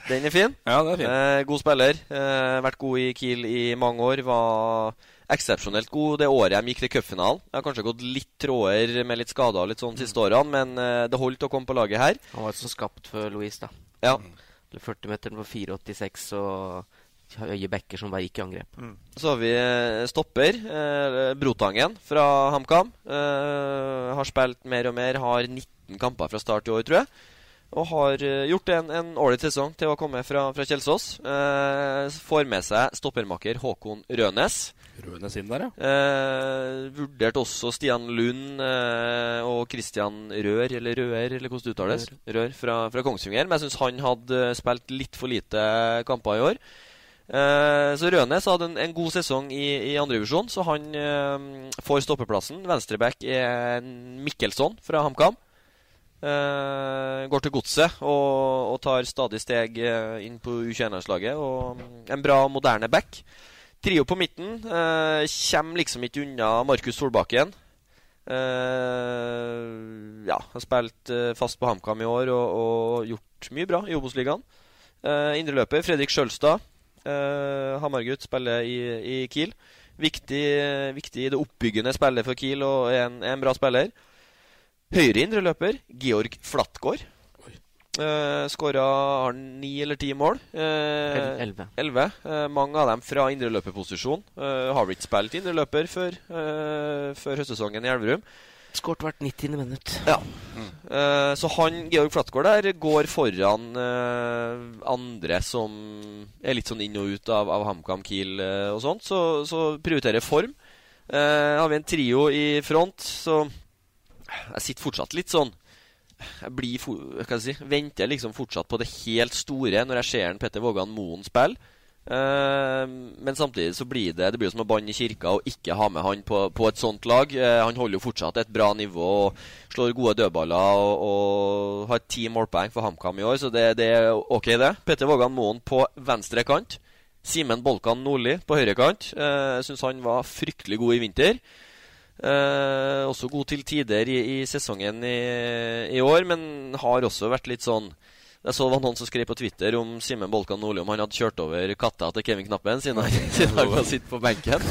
Den er fin.
Ja, det er fin.
Eh, god spiller. Eh, vært god i Kiel i mange år. Var eksepsjonelt god det året de gikk til cupfinalen. Jeg har kanskje gått litt tråder med litt skader litt sånn siste årene, men eh, det holdt å komme på laget her.
Han var jo så skapt for Louise, da.
Ja.
Eller 40-meteren på 4,86 og høye backer som bare gikk i angrep.
Så har vi eh, stopper. Eh, Brotangen fra HamKam. Eh, har spilt mer og mer. Har 19 kamper fra start i år, tror jeg. Og har eh, gjort en en ålreit sesong til å komme fra, fra Kjelsås. Eh, får med seg stoppermaker Håkon Rønes.
Rønes inn der, ja.
Eh, vurderte også Stian Lund eh, og Christian Rør, eller Røer, eller hvordan det uttales, Rør, fra, fra Kongsvinger. Men jeg syns han hadde spilt litt for lite kamper i år. Eh, så Rønes hadde en, en god sesong i, i andredivisjon, så han eh, får stoppeplassen. Venstreback er Mikkelsson fra HamKam. Eh, går til godset og, og tar stadig steg inn på U21-landslaget. Og mm, en bra, moderne back. Trio på midten eh, kommer liksom ikke unna Markus Solbakken. Eh, ja, har spilt fast på HamKam i år og, og gjort mye bra i Obos-ligaen. Uh, Indreløper Fredrik Sjølstad. Uh, Hamargutt spiller i, i Kiel. Viktig, viktig i det oppbyggende spillet for Kiel og er en, en bra spiller. Høyre indreløper Georg Flatgård. Uh, Skåra har han ni eller ti mål. Uh,
El- elleve.
Eh, mange av dem fra indreløperposisjon. Uh, har ikke spilt indreløper før, eh, før høstsesongen i Elverum.
Skåret hvert 90. minutt.
Ja. Eh, så han, Georg Flatgård der, går foran uh, andre som er litt sånn inn og ut av, av HamKam, Kiel uh, og sånt. Så, så prioriterer form. Har vi en trio i front, så jeg sitter fortsatt litt sånn jeg blir, hva skal jeg si, venter liksom fortsatt på det helt store når jeg ser Petter Vågan Moen spille. Eh, men samtidig så blir det Det blir som å banne i kirka og ikke ha med han på, på et sånt lag. Eh, han holder jo fortsatt et bra nivå og slår gode dødballer og, og har ti målpoeng for HamKam i år, så det, det er ok, det. Petter Vågan Moen på venstre kant. Simen Bolkan Nordli på høyre kant. Eh, jeg syns han var fryktelig god i vinter. Også god til tider i, i sesongen i, i år, men har også vært litt sånn Jeg så det var noen som skrev på Twitter om Simen Bolkan Nordli om han hadde kjørt over katta til Kevin Knappen siden han, *laughs* siden han kan sitte på benken.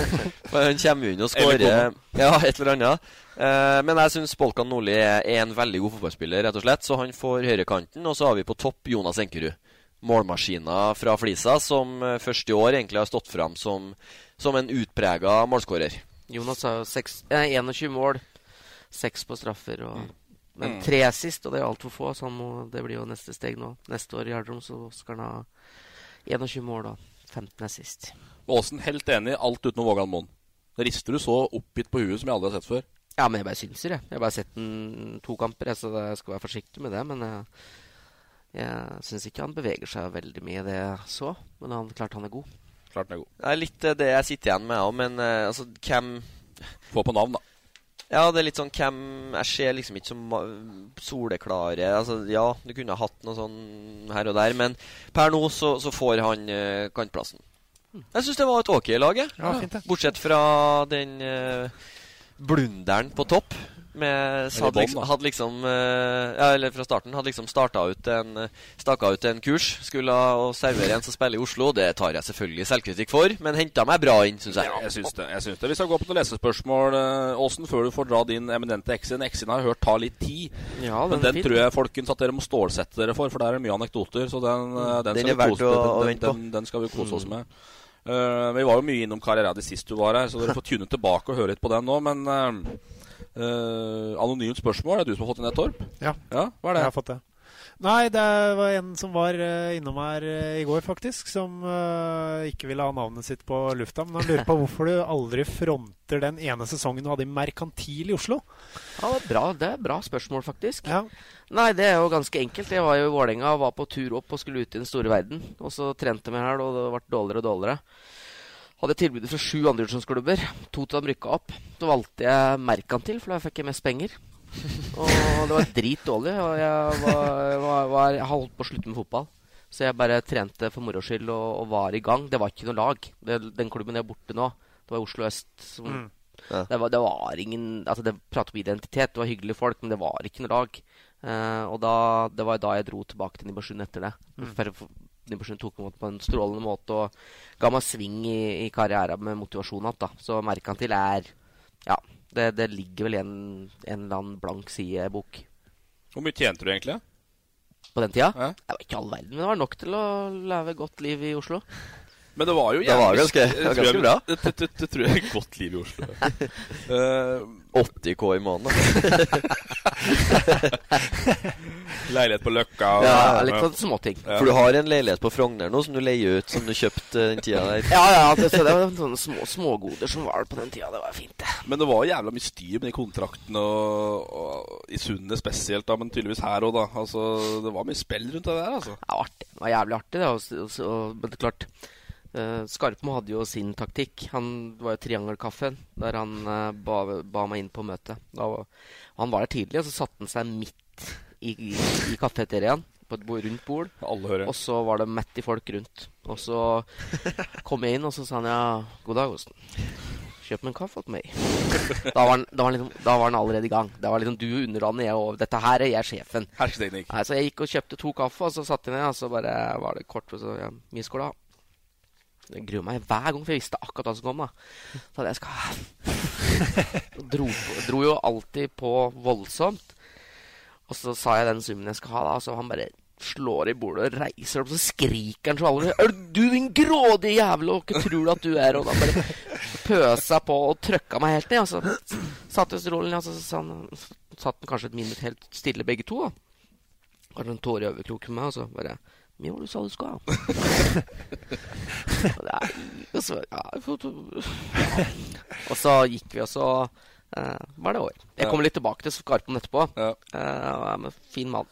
Men han kommer jo inn og *laughs* skårer Ja, et eller annet. Eh, men jeg syns Bolkan Nordli er, en veldig god fotballspiller, rett og slett. Så han får høyrekanten, og så har vi på topp Jonas Enkerud. Målmaskiner fra Flisa, som eh, først i år egentlig har stått fram som, som en utprega målskårer.
Jonas har jo eh, 21 mål, seks på straffer. Og, Men
Mm.
tre sist, og det er altfor få. Så han må, det blir jo neste steg nå. Neste år i Gjerdrum så skal han ha 21 mål og 15 er sist.
Aasen helt enig, alt utenom Vågan Moen. Rister du så oppgitt på huet som jeg aldri har sett før?
Ja, men jeg bare synser, jeg. Jeg har bare sett den to kamper, så jeg skal være forsiktig med det. Men jeg, jeg syns ikke han beveger seg veldig mye, det jeg så. Men han, klart han er god.
Klart han er god.
Det er litt eh, det jeg sitter igjen med òg, men eh, altså, hvem
Få på navn, da.
Ja, det er litt sånn hvem Jeg ser liksom ikke som soleklare Altså, ja, du kunne ha hatt noe sånn her og der, men per nå så, så får han uh, kantplassen. Jeg syns det var et ok lag, jeg.
Ja.
Bortsett fra den uh, blunderen på topp. Med, hadde, liksom, hadde liksom eh, Ja, eller fra starten hadde liksom starta ut en eh, Staka ut en kurs. Skulle å servere en som spiller i Oslo. Det tar jeg selvfølgelig selvkritikk for, men henta meg bra inn, syns jeg.
Ja, jeg syns det. jeg syns det. Vi skal gå på noen lesespørsmål, Åsen, Aasen, før du får dra din eminente X-in. X-in har jeg hørt ta litt tid.
Ja, den er
den tror jeg folkens at dere må stålsette dere for, for der er det mye anekdoter. Så den, eh, den,
Den
skal, vi kose,
å-
den, den, den, den skal vi kose oss med. Uh, vi var jo mye innom din sist du var her, så dere *laughs* får tune tilbake og høre litt på den nå. Men eh, eh, anonymt spørsmål, er det du som har fått inn et torp?
Ja.
ja hva er det?
Jeg har fått det. Nei, det var en som var eh, innom her eh, i går, faktisk, som ikke ville ha navnet sitt på lufta. Men han lurer på hvorfor du aldri fronter den ene sesongen du hadde i Merkantil i Oslo.
Ja, det er bra, det er bra spørsmål, faktisk. Nei, det er jo ganske enkelt. Jeg var jo i Vålerenga og var på tur opp og skulle ut i den store verden. Og så trente vi her, og det ble dårligere og dårligere. Hadde jeg tilbudet fra sju andredivisjonsklubber. To av dem rykka opp. Så valgte jeg Merkantil, for da fikk jeg mest penger. *laughs* Og det var dritdårlig. Og jeg, var, var, var, holdt på å slutte med fotball. Så jeg bare trente for moro skyld og, og, var i gang. Det var ikke noe lag. Det, den klubben jeg er borte nå, det var Oslo Øst. Som, mm. ja. det, var, det, var, ingen Altså, det pratet om identitet. Det var hyggelige folk, men det var ikke noe lag. Uh, og da, det var da jeg dro tilbake til Nibersund etter det. Mm. For, Nybergsund tok imot på en strålende måte og ga meg sving i, i karrieren med motivasjon igjen. Så Merkantil er Ja, det, det ligger vel i en, en eller annen blank sidebok.
Hvor mye tjente du egentlig?
På den tida? Ja. Det var ikke all verden, men det var nok til å leve godt liv i Oslo.
Men det var jo
jævlig, Det var ganske, ganske
jeg,
bra.
Det, det, det, det, tror jeg er et godt liv i Oslo. uh,
80 K i måneden. *laughs*
leilighet på Løkka.
Og, ja, litt sånn småting.
Ja. For du har en leilighet på Frogner nå som du leier ut, som du kjøpte den tida der?
Ja, ja, det, det var sånne små, smågoder som var på den tida. Det var fint, det.
Men det var jævla mye styr med de kontraktene, og, og, i Sundet spesielt, da, men tydeligvis her òg, da. Altså, det var mye spill rundt det der, altså.
Ja, artig. Det var jævlig artig, det. Og, og, og, men det er klart Uh, Skarpmo hadde jo sin taktikk. Han var jo Triangelkaffen, der han uh, ba, ba, meg inn på møtet. Var, han var der tidlig, og så satte han seg midt i, i, i kafeteriaen på et bord, rundt bord. Og så var det mett i folk rundt. Og så kom jeg inn, og så sa han ja, god dag, Osten. Kjøp meg en kaffe til meg. *laughs* Da var, han, da, var liksom, da var, han, allerede i gang. Det var liksom du underlandet jeg og dette her er jeg sjefen.
Hersketeknikk.
Så jeg gikk og kjøpte to kaffe, og så satte jeg ned, og så bare var det kort. Så, ja, mye skal du ha? Jeg gruer meg hver gang, for jeg visste akkurat hva som kom. da Så jeg skal *laughs* dro, dro jo alltid på voldsomt. Og så sa jeg den summen jeg skal ha, da. Så han bare slår i bordet og reiser opp, så skriker han så alle Er du din grådige jævel, og hva tror du at du er? Og da bare pøsa på og trøkka meg helt ned. Og så satt vi stolen, og så så, så satt han kanskje et minutt helt stille, begge to. da Kanskje en tåre i øyekroken med meg, og så bare hva du sa du skal ha. og, så, ja, og så gikk vi, og så uh, var det over. Jeg kommer litt tilbake til Skarpen etterpå. Ja. Uh, fin mann.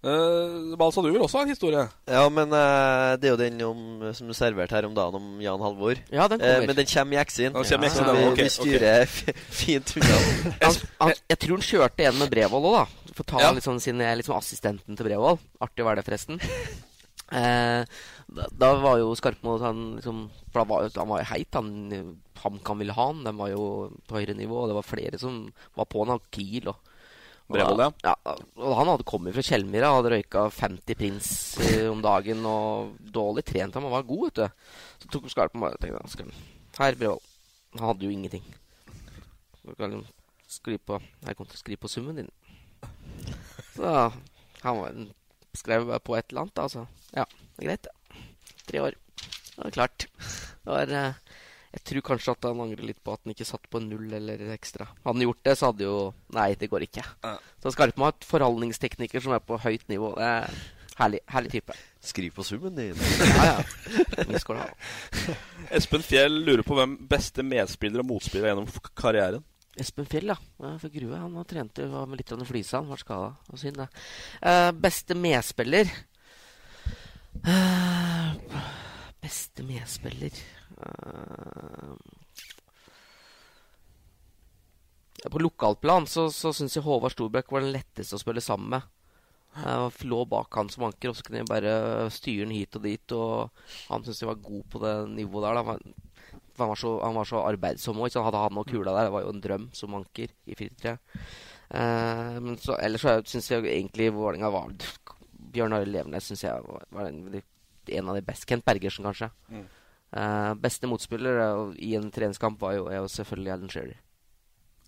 Uh, Balsa, du vil også ha en historie?
Ja, men uh, det er jo den om, som du serverte her om dagen, om Jan Halvor.
Ja, den kommer.
Uh, men den kommer i Exin.
Ja, ja.
Så vi, okay, vi styrer *laughs* okay. fint unna. *laughs*
jeg tror han kjørte en med Brevold òg, da. For å ta ja. liksom, sin, liksom assistenten til Brevold. Artig var det, forresten. Uh, *laughs* da, da, var jo Skarpmo han liksom For var, han var jo heit. Han, HamKam ville ha han. De var jo på høyere nivå. Og det var flere som var på han. Kiel og
Brevold,
ja. ja. Han hadde kommet fra Kjellmyra og hadde røyka 50 prins eh, om dagen. Og dårlig trent. Han var god, vet du. Så tok Skarpmo bare og tenkte Her, Brevold. Han hadde jo ingenting. Skri på, her kom til å skrive på summen din. Så han var skrev på et eller annet. Altså. Ja, det er greit, det. Tre år. Det var klart. Det var, eh, jeg tror kanskje at han angrer litt på at han ikke satt på en null eller ekstra. Hadde han gjort det, så hadde jo Nei, det går ikke. Ja. Så Skarpe må ha et forhandlingstekniker som er på høyt nivå. Det er herlig, herlig type.
Skriv på summen din. *laughs*
ja, ja. Mye skal ha. *laughs*
Espen Fjell lurer på hvem beste medspiller og motspiller gjennom karrieren.
Espen Fjell, ja. For Grue. Han var trente var med litt av flisa. Han var skada. Synd, det. Uh, beste medspiller uh, Beste medspiller På lokalplan så, så syns jeg Håvard Storbekk var den letteste å spille sammen med. Jeg lå bak han som anker, og så kunne jeg bare styre han hit og dit. Og han syntes jeg var god på det nivået der. Da han var så, han var så arbeidsom òg. Hadde han noe kula der, det var jo en drøm som anker i 4-3. Uh, men så, ellers så syns jeg egentlig Vålerenga var Bjørn Arild Levenes syns jeg var, en, en, av de beste. Kent Bergersen, kanskje. Mm. Uh, beste motspiller i en treningskamp var jo, jo selvfølgelig Alan Shearer.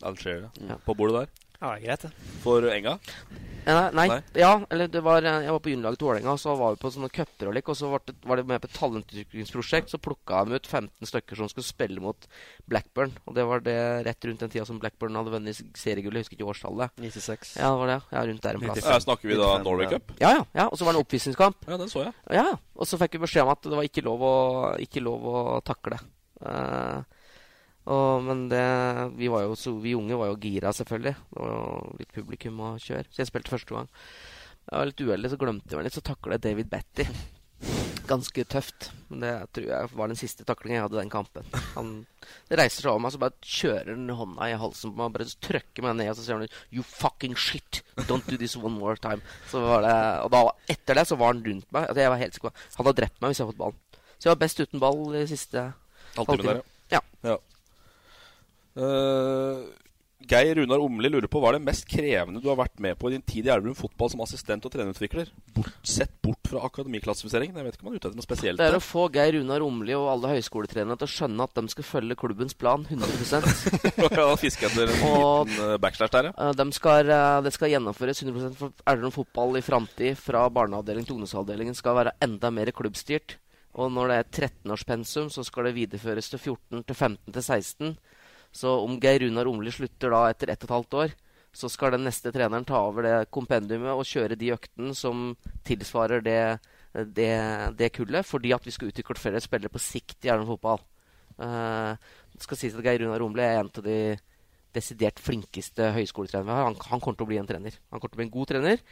Alan Shearer, ja. På bordet der?
Ja, det er greit, det.
For Enga?
Nei, nei,
Nei.
ja, eller det var eh, Jeg var på juniorlaget til Vålerenga, og så var vi på sånne cuper og lik, og så var det, var det med på et talentutviklingsprosjekt. Så plukka de ut 15 stykker som skulle spille mot Blackburn. Og det var det rett rundt den tida som Blackburn hadde vunnet seriegullet. Husker ikke årstallet.
96.
Ja, det var det. Ja, rundt der en plass.
Ja, snakker vi da
95,
Norway. Cup?
Ja, ja. ja. Og så var det en oppvisningskamp.
Ja, den så jeg.
Ja, ja. Og så fikk vi beskjed om at det var ikke lov å, ikke lov å takle. Eh, og, men det vi, var jo, så, vi unge var jo gira, selvfølgelig. Det var jo litt publikum å kjøre. Så jeg spilte første gang. Jeg var litt uheldig, så glemte jeg meg litt. Så takla jeg David Batty. Ganske tøft. Men det tror jeg var den siste taklingen jeg hadde den kampen. Han reiser seg over meg, så bare kjører han hånda i halsen på meg. Bare trykker meg ned, og så sier han 'You fucking shit! Don't do this one more time'. Så var det, og da, etter det så var han rundt meg. Altså, jeg var helt sikker Han hadde drept meg hvis jeg hadde fått ballen. Så jeg var best uten ball i siste
halvtime.
ja.
ja. Eh, Geir Runar Omli lurer på hva er det mest krevende du har vært med på i din tid i Elverum fotball som assistent og trenerutvikler? Bort, sett bort fra akademiklassifiseringen. Jeg vet ikke om han er ute etter noe spesielt.
Det er å få Geir Runar Omli og alle høyskoletrenere til å skjønne at de skal følge klubbens plan 100 *laughs*
Ja, Fiske etter en eh, backslash der, ja.
Eh, De skal, det skal gjennomføres 100 for Elverum fotball i framtid fra barneavdeling til ungdomsavdelingen skal være enda mer klubbstyrt. Og når det er 13-årspensum, så skal det videreføres til 14, til 15, til 16. Så om Geir Runar Omli slutter da etter ett og et halvt år, så skal den neste treneren ta over det kompendiumet og kjøre de øktene som tilsvarer det, det, det kullet, fordi at vi skal utvikle flere spillere på sikt i Elverum fotball. Uh, det skal sies at Geir Runar Omli er en av de desidert flinkeste høyskoletrenerne vi har. Han, han kommer til å bli en trener. Han kommer til å bli en god trener.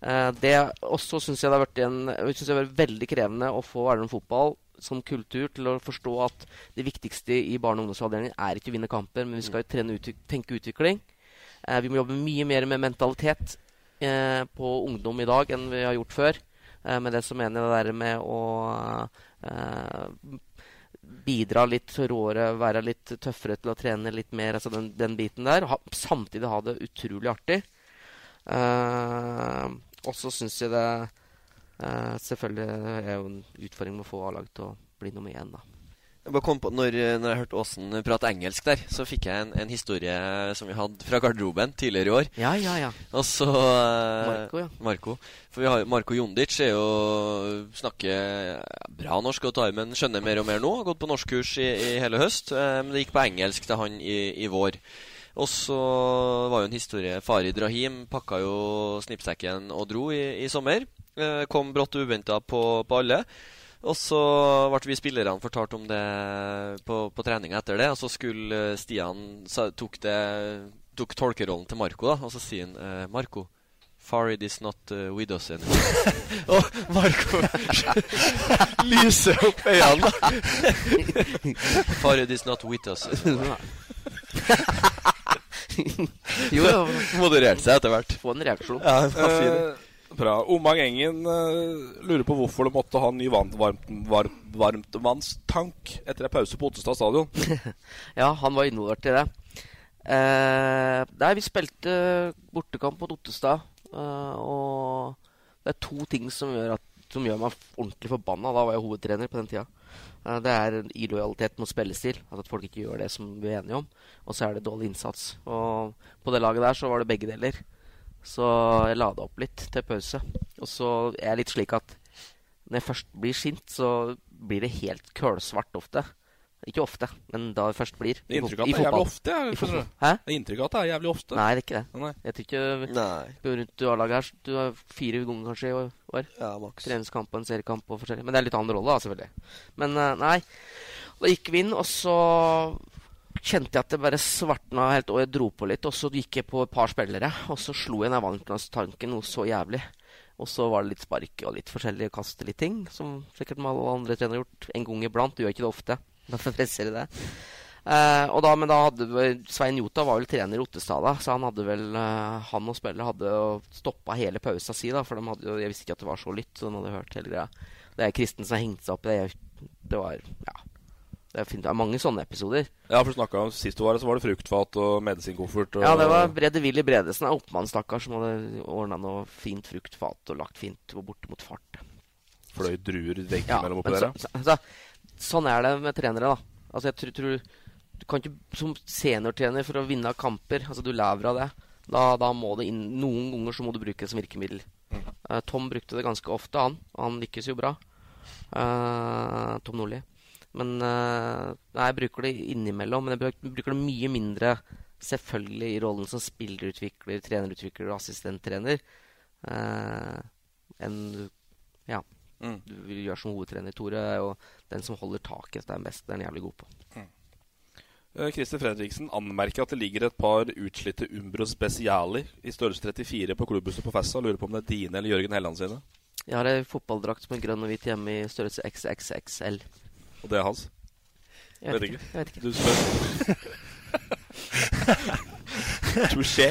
Eh, det også syns jeg det har vært en, synes jeg har vært veldig krevende å få Elverum fotball som kultur til å forstå at det viktigste i barne- og ungdomsavdelingen er ikke å vinne kamper, men vi skal jo trene utvik tenke utvikling. Eh, vi må jobbe mye mer med mentalitet eh, på ungdom i dag enn vi har gjort før. Eh, med det så mener jeg det der med å bidra litt råere, være litt tøffere til å trene litt mer, altså den, den biten der. Ha, samtidig ha det utrolig artig. Eh, og så syns jeg det eh, selvfølgelig er jo en utfordring med å få A-laget til å bli nummer én, da.
Jeg bare kom på, når, når jeg hørte Åsen prate engelsk der, så fikk jeg en, en historie som vi hadde fra garderoben tidligere i år.
Ja, ja, ja.
Og så eh,
Marco, ja.
Marco. For vi har, Marco Jondic er jo snakker bra norsk og tar, men skjønner mer og mer nå. Har gått på norskkurs i, i hele høst. eh, Men det gikk på engelsk til han i, i vår. Og så var jo en historie Farid Rahim pakka jo snippsekken og dro i, i sommer. Eh, Kom brått og uventa på, på alle. Og så ble vi spillerne fortalt om det på, på treninga etter det. Og så skulle eh, Stian så tok, det, tok tolkerollen til Marco, da. Og så sier han eh, Marco Farid is not uh, with us anymore. *laughs* og Marco *laughs* lyser opp øynene. *laughs* Farid is not with us. anymore. *laughs*
jo, jo.
Modererte seg etter hvert.
Få en reaksjon.
Ja, det var fint.
Eh, bra. Omang Engen uh, lurer på hvorfor du måtte ha en ny varmt, varmt, varmt, varmtvannstank etter en pause på Ottestad stadion. *laughs*
ja, han var involvert i det. Uh, nei, vi spilte bortekamp mot Ottestad. uh, og det er to ting som gjør, at, som gjør meg ordentlig forbanna. Da var jeg hovedtrener på den tida. Eh, det er illojalitet mot spillestil. At folk ikke gjør det som vi er enige om. Og så er det dårlig innsats. Og på det laget der så var det begge deler. Så jeg la det opp litt til pause. Og så er jeg litt slik at når jeg først blir sint, så blir det helt kølsvart ofte. Ikke ofte, men da det først blir.
Av
I
at det er jævlig ofte. Jeg,
I
skjønner du.
Hæ?
Det er inntrykk av at det er jævlig ofte.
Nei, det er ikke det.
Nei.
Jeg tror ikke
Nei.
Rundt i A-laget her Du har fire ganger kanskje i år. år.
Ja, maks.
Treningskamp og en seriekamp og forskjellig. Men det er litt annen rolle, da, selvfølgelig. Men eh, nei. Da gikk vi inn, og så kjente jeg at det bare svartna helt, og jeg dro på litt. Og så gikk jeg på et par spillere, og så slo jeg ned vannklasstanken noe så jævlig. Og så var det litt spark og litt forskjellige kaste litt ting, som sikkert alle andre trenere har gjort en gang iblant. Du gjør ikke det ofte. Derfor presser de det. Eh, og da, men da hadde Svein Jota var vel trener i Ottestad, da, så han hadde vel eh, Han og spillet hadde stoppa hele pausa si, da, for de hadde Jeg visste ikke at det var så lytt, så de hadde hørt hele greia. Det er Kristen som hengte seg opp i det. Det var Ja. Det er, det er mange sånne episoder.
Ja, for du snakket om Sist du var her, så var det fruktfat og medisinkoffert. Og...
Ja, det var Brede Willy Bredesen, en oppmann, stakkar, som hadde ordna noe fint fruktfat og lagt fint borte mot fart.
Fløy druer veggimellom
Ja,
oppi der.
så, sånn er det med trenere, da. Altså, jeg tror, tror Du kan ikke som seniortrener for å vinne kamper Altså, du lever av det. Da, da må det inn Noen ganger så må du bruke det som virkemiddel. Eh, Tom brukte det ganske ofte, han. Og han lykkes jo bra. Uh, Tom Nordli. Men uh, jeg bruker det innimellom. Men jeg bruker det mye mindre selvfølgelig i rollen som spillerutvikler, trenerutvikler og assistenttrener enn ja,
Mm.
du vil gjøre som hovedtrener. Tore er jo den som holder taket. Det er han best. Det er han jævlig god på.
Eh, Christer Fredriksen anmerker at det ligger et par utslitte Umbro Speciali i størrelse 34 på klubbhuset på Fessa. Lurer på om det er dine eller Jørgen Helland sine.
Jeg har ei fotballdrakt som er grønn og hvit hjemme i størrelse XXXL.
Og det er hans?
Jeg vet ikke. Jeg vet ikke.
Du spør. *laughs* Touché.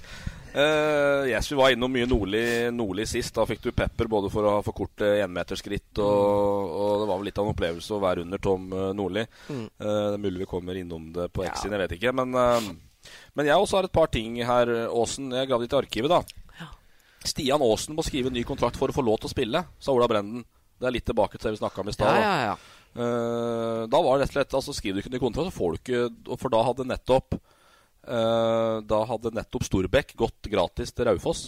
*laughs* Eh, yes, vi var innom mye nordlig, nordlig sist. Da fikk du pepper både for å ha for korte enmeterskritt, og, og det var vel litt av en opplevelse å være under Tom eh, Nordli.
Mm.
Uh, det er mulig vi kommer innom det på X-en, jeg vet ikke. Men, uh, men jeg også har et par ting her, Åsen. Jeg gravde litt i arkivet, da. Stian Aasen må skrive ny kontrakt for å få lov til å spille, sa Ola Brenden. Det er litt tilbake til det vi snakka om i stad.
Ja, ja, ja.
Eh, da var det rett og slett altså Skriver du ikke ny kontrakt, så får du ikke For da hadde nettopp eh, Da hadde nettopp Storbekk gått gratis til Raufoss.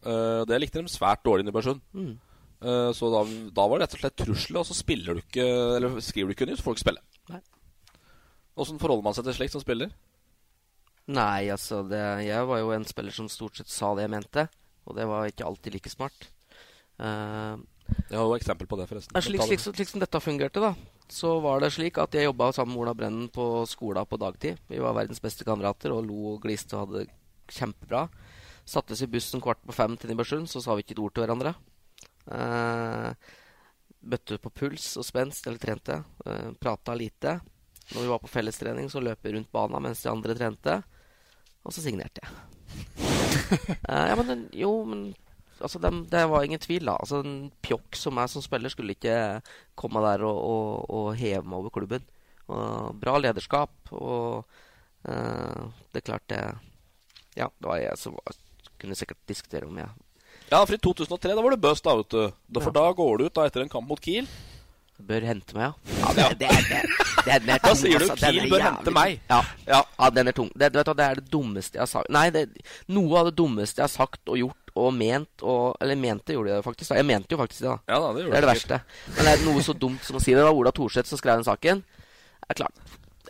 Eh, det likte de svært dårlig i Nybergsund.
Mm.
Eh, så da, da var det rett og slett trussel, og så spiller du ikke Eller skriver du ikke nytt, så får du ikke spille. Åssen forholder man seg til slikt som spiller?
Nei, altså det, Jeg var jo en spiller som stort sett sa det jeg mente. Og det var ikke alltid like smart. Eh,
Jeg har jo eksempel på det, forresten.
Ja, slik, slik, slik som dette fungerte, da, så var det slik at jeg jobba sammen med Ola Brennen på skolen på dagtid. Vi var verdens beste kamerater og lo og gliste og hadde det kjempebra. Sattes i bussen kvart på fem til Nybergsund, så sa vi ikke et ord til hverandre. Eh, bøtte på puls og spenst, eller trente. Eh, prata lite. Når vi var på fellestrening, så løp vi rundt bana mens de andre trente. Og så signerte jeg. *laughs* Eh, ja, men jo, men altså, dem- det var ingen tvil, da. Altså, en pjokk som meg som spiller, skulle ikke komme der og, og, og heve meg over klubben. Og bra lederskap, og uh, det er klart det Ja, det var jeg som var, kunne sikkert diskutere om jeg
Ja, for i 2003 da var du bust, da, vet du. Da, for da går du ut da etter en kamp mot Kiel.
bør hente meg, ja. ja det, det, det, det, den er
Da sier du,
altså.
«Kiel bør hente meg».
Ja, ja. ja den er tung. Det, vet du, det er det dummeste jeg har sagt. Nei, det, noe av det dummeste jeg har sagt og gjort og ment og Eller mente gjorde de det faktisk. da. Jeg mente jo faktisk det, da.
Ja, da, det
det er det verste. Men det er noe så dumt som å si det. Det var Ola Thorseth som skrev den saken. Det er klart,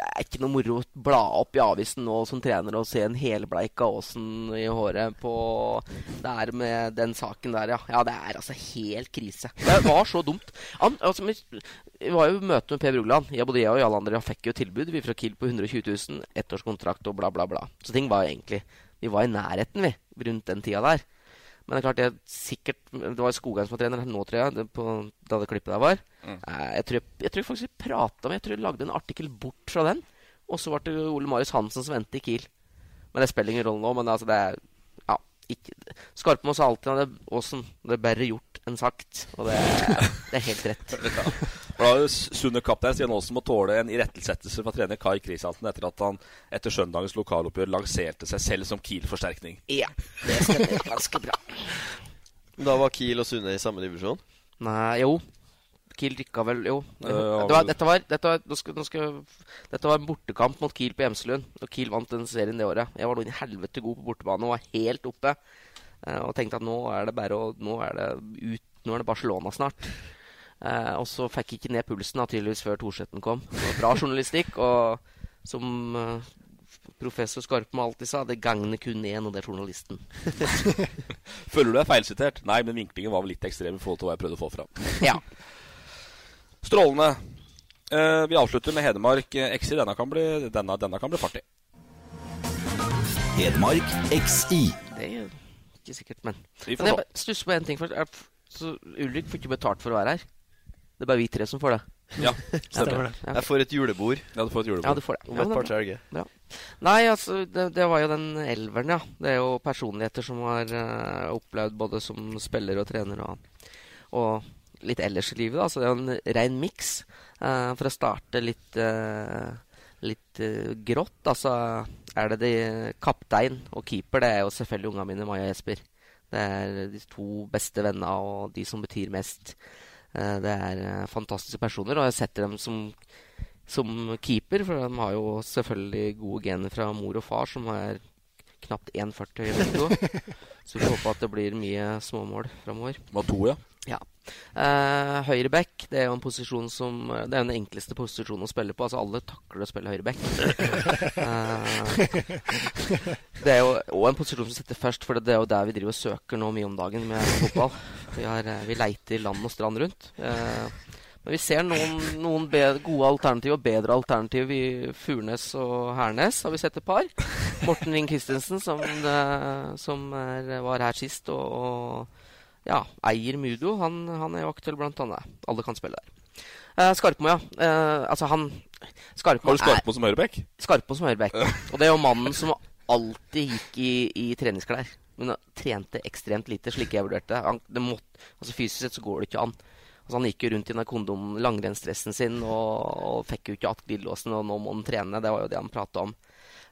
det er ikke noe moro å bla opp i avisen nå som trener og se en helbleik av Åsen i håret på Det er med den saken der, ja. Ja, det er altså helt krise. Det var så dumt. Han, altså, vi var jo i møte med Per Brugland. Både jeg og alle andre fikk jo tilbud vi fra Kiel på 120 000, ettårskontrakt og bla, bla, bla. Så ting var jo egentlig Vi var i nærheten, vi, rundt den tida der. Men det er klart, jeg sikkert Det var Skogheim som var trener nå, tror jeg, på, da det klippet der var.
Mm.
Eh, Jeg, tror, jeg, tror faktisk vi prata med Jeg tror jeg lagde en artikkel bort fra den. Og så ble det Ole Marius Hansen som endte i Kiel. Men det spiller ingen rolle nå. Men altså, det er Ja, ikke Skarpmo sa alltid at det, det er bedre gjort enn sagt. Og det, det er helt rett. *laughs*
For da Sunne kaptein Stian Aasen må tåle en irettesettelse fra trener Kai Kristiansen etter at han etter søndagens lokaloppgjør lanserte seg selv som Kiel-forsterkning.
Ja, det stemmer ganske bra.
Da var Kiel og Sunne i samme divisjon?
Nei, jo. Kiel rykka vel Jo.
Eh,
Det var, dette, var, dette, var, nå skal, nå skal, dette var en bortekamp mot Kiel på Gjemselund. Og Kiel vant den serien det året. Jeg var noen helvete god på bortebane og var helt oppe. Eh, og tenkte at nå er det bare å Nå er det ut Nå er det Barcelona snart. Eh, og så fikk jeg ikke ned pulsen da, tydeligvis før Thorseten kom. Det var bra journalistikk. Og som eh, professor Skarpmo alltid sa, det gagner kun én, og det er journalisten. *laughs*
Føler du deg feilsitert? Nei, men vinklingen var vel litt ekstrem i forhold til hva jeg prøvde å få fram. *laughs*
Ja.
Strålende. Eh, vi avslutter med Hedmark XI. Denne kan bli, denne, denne kan bli fartig.
Hedmark XI.
Det er jo ikke sikkert, men
Vi får
Men jeg bare stusser på én ting. først. er- så Ulrik får ikke betalt for å være her. Det er bare vi tre som får det.
Ja, *laughs* stemmer det.
Jeg får et julebord.
Ja, du får et julebord.
Ja, du får det.
Om et
det
par helger.
Ja. Nei, altså, det, det var jo den elveren, ja. Det er jo personligheter som har uh, opplevd både som spiller og trener og, og litt ellers i livet. Da. Så det er jo en rein miks. Uh, for å starte litt uh, litt grått, altså er det de kaptein og keeper. Det er jo selvfølgelig ungene mine, Maja og Jesper. Det er de to beste vennene og de som betyr mest. Eh, det er eh, fantastiske personer, og jeg setter dem som som keeper, for de har jo selvfølgelig gode gener fra mor og far, som er knapt 1,40 høye. Så vi får håpe at det blir mye småmål framover.
Var to, ja.
Ja. Uh, høyreback det er jo en posisjon som Det er jo den enkleste posisjonen å spille på. Altså Alle takler å spille høyreback. Uh, *laughs* det er jo òg en posisjon som sitter først, for det er jo der vi driver og søker nå mye om dagen med fotball. Vi, har, uh, vi leiter land og strand rundt. men vi ser noen, noen gode alternativ og bedre alternativ i Furnes og Hernes. Har vi sett et par. Morten Ring Christensen, som, som er, var her sist. og, og ja, Eier Mudo han, han, er jo aktuell, blant annet. Alle kan spille der. Uh, Skarpmo, ja. Uh, altså, han
Skarpmo Har du Skarpmo som høyrebekk?
Skarpmo som høyrebekk. Og det er jo mannen som alltid gikk i, i treningsklær. Men han trente ekstremt lite, slik jeg vurderte han, det. Måtte, altså Fysisk sett så går det ikke an. Altså Han gikk jo rundt i den kondom langrennsdressen sin og, og fikk jo ikke att glidelåsen, og nå må han trene. Det var jo det han prata om.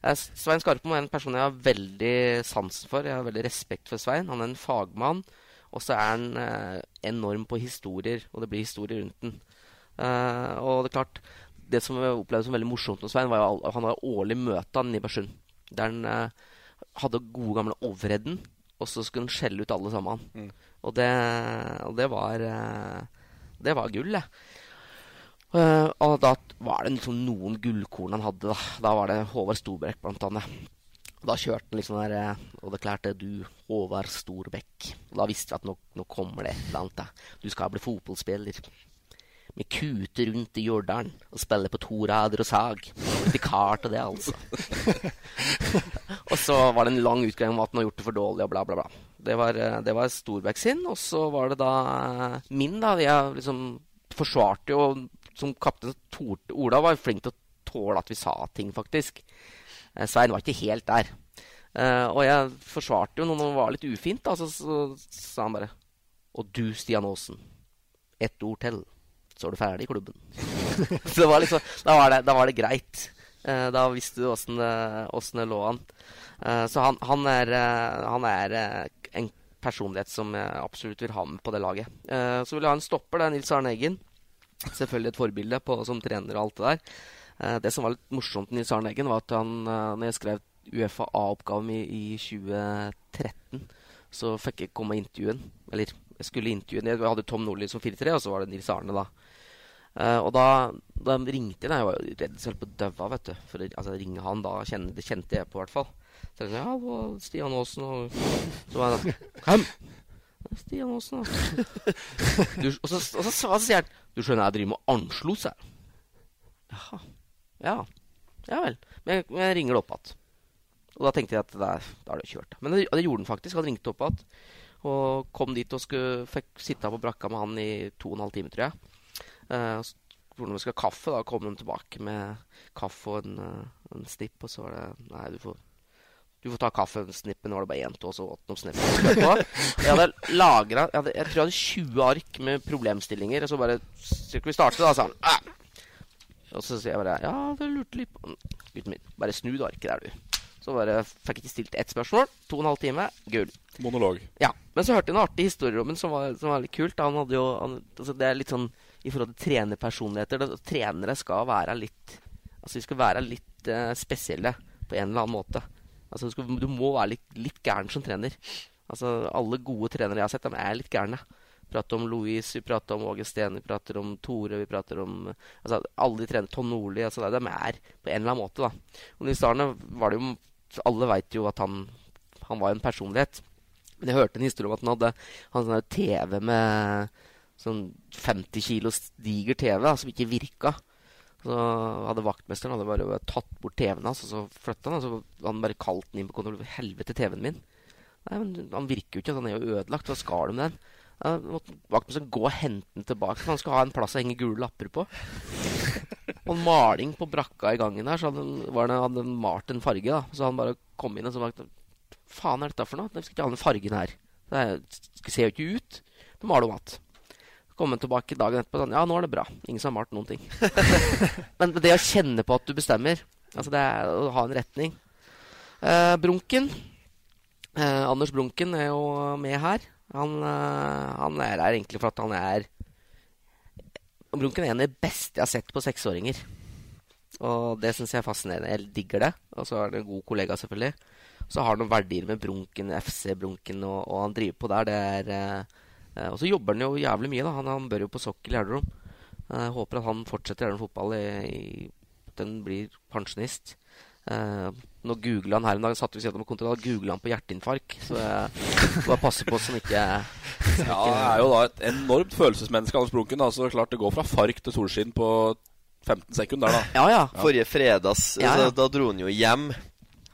Eh, Svein Skarpmo er en person jeg har veldig sansen for. Jeg har veldig respekt for Svein. Han er en fagmann. Og så er han eh, enorm på historier, og det blir historier rundt den. Eh, og det er klart, det som jeg opplevde som veldig morsomt med Svein, var jo at han hadde årlig møte av Nibersund. Der han eh, hadde gode, gamle Overheden, og så skulle han skjelle ut alle sammen. Mm. Og, det, og det var eh, Det var gull, det. Uh, og da var det liksom noen gullkorn han hadde. Da, da var det Håvard Storbrekk, blant annet. Da kjørte han liksom der eh, Og det klarte du, Håvard Storbekk. Og da visste vi at nå, nå kommer det et eller annet. Da. Du skal bli fotballspiller. Med kute rundt i Jordalen og spille på to rader og sag. Litt kart og det, altså. *laughs* og så var det en lang utgreiing om at han har gjort det for dårlig og bla, bla, bla. Det var, eh, det var Storbekk sin. Og så var det da eh, min, da. Jeg liksom forsvarte jo som kaptein Ola var flink til å tåle at vi sa ting, faktisk. Eh, Svein var ikke helt der. Uh, og jeg forsvarte jo når det var litt ufint, da, så, så, sa han bare Og du, Stian Aasen. Ett ord til, så er du ferdig i klubben. *laughs* så var liksom, da, var det, da var det greit. Uh, da visste du åssen det lå an. Så han, han er, han er en personlighet som jeg absolutt vil ha med på det laget. så vil jeg ha en stopper. Det er Nils Arne Eggen. Selvfølgelig et forbilde på, som trener og alt det der. Eh, det som var litt morsomt med Nils Arne Eggen, var at han, eh, når jeg skrev Uefa A-oppgaven i, i 2013, så fikk jeg komme og intervjue. Eller jeg skulle intervjue. Jeg hadde Tom Nordli som 4-3, og så var det Nils Arne, da. Uh, og da, da ringte jeg. Jeg var redd selv på daua, vet du. For altså, ringe han da, kjenne, det kjente jeg på, i hvert fall. Så jeg sa ja, det Stian Aasen og Så var jeg da? Stian Aasen, da. du, og, så, og, så, og så sier han Du skjønner, jeg driver med Anslo, sa jeg. Jaha. Ja, ja vel. Men jeg, men jeg ringer det opp igjen. Og da tenkte jeg at da, er det kjørt. Men det, det gjorde han faktisk. Han ringte opp igjen. Og kom dit og skulle, fikk sitte på brakka med han i to og en halv time, tror jeg. Uh, når vi skulle ha kaffe, da kom de tilbake med kaffe og en, uh, en snipp. Og så var det Nei, du får, du får ta kaffesnippen. Nå var det bare én to, og så åt noen snippen. Jeg hadde lagra jeg, jeg, tror jeg hadde 20 ark med problemstillinger. Og så bare Skal vi starte, da? sa han. Og så sier jeg bare Ja, du lurte litt på Gutten min, bare snu det arket der, du. Så bare fikk jeg ikke stilt ett spørsmål. To og en halv time. Gull.
Monolog.
Ja. Men så hørte jeg en artig historie om ham som, som, var litt kult. Han hadde jo han, altså Det er litt sånn i forhold til trenerpersonligheter. Det, trenere skal være litt Altså de skal være litt uh, spesielle på en eller annen måte. Altså du, skal, du må være litt, litt gæren som trener. Altså Alle gode trenere jeg har sett, de er litt gærne prater om Louise, vi prater om Åge Steen, vi prater om Tore, vi prater om altså, Alle de trener Ton Nordli altså, De er på en eller annen måte, da. Og Nils Arne var det jo Alle veit jo at han, han var en personlighet. Men jeg hørte en historie om at han hadde han sånn TV med sånn 50 kilos diger TV da, som ikke virka. Så hadde vaktmesteren hadde bare tatt bort TV-en hans, og så flytta han. Og så hadde han bare kalt den inn på kontoret. Helvete, TV-en min. Nei, men Han virker jo ikke. Han er jo ødelagt. Hva skal du med den? Vaktmesteren gå og hente den tilbake, for han skal ha en plass å henge gule lapper på. *laughs* Og maling på brakka i gangen her, så hadde, han, hadde malt en farge. da Så han bare kom inn og så var Faen er dette for noe? Vi skal ikke ha den fargen her. Det ser jo ikke ut. Du maler om igjen. Kom han tilbake dagen etterpå sånn Ja, nå er det bra. Ingen som har malt noen ting. *laughs* Men det å kjenne på at du bestemmer, altså det er å ha en retning eh, Brunken eh, Anders Brunken er jo med her. Han, uh, han, er her egentlig for at han er Brunken er en av de beste jeg har sett på seksåringer. Og det syns jeg er fascinerende. Jeg digger det. Og så er det en god kollega, selvfølgelig. Så har han noen verdier med Brunken, FC Brunken, og, og han driver på der. Det er eh, Og så jobber han jo jævlig mye, da. Han, han bør jo på sokkel i Elverum. Jeg håper at han fortsetter i Elverum fotball i, i den blir pensjonist. Uh, nå googla han her en dag, satt ved siden av da googla han på hjerteinfarkt. Så jeg bare passe på så han ikke
Ja, det er jo da et enormt følelsesmenneske, Anders Brunken. Så klart det går fra fark til solskinn på 15 sekunder, da.
Ja, ja.
Forrige fredags
Ja, ja.
altså, Da dro han jo hjem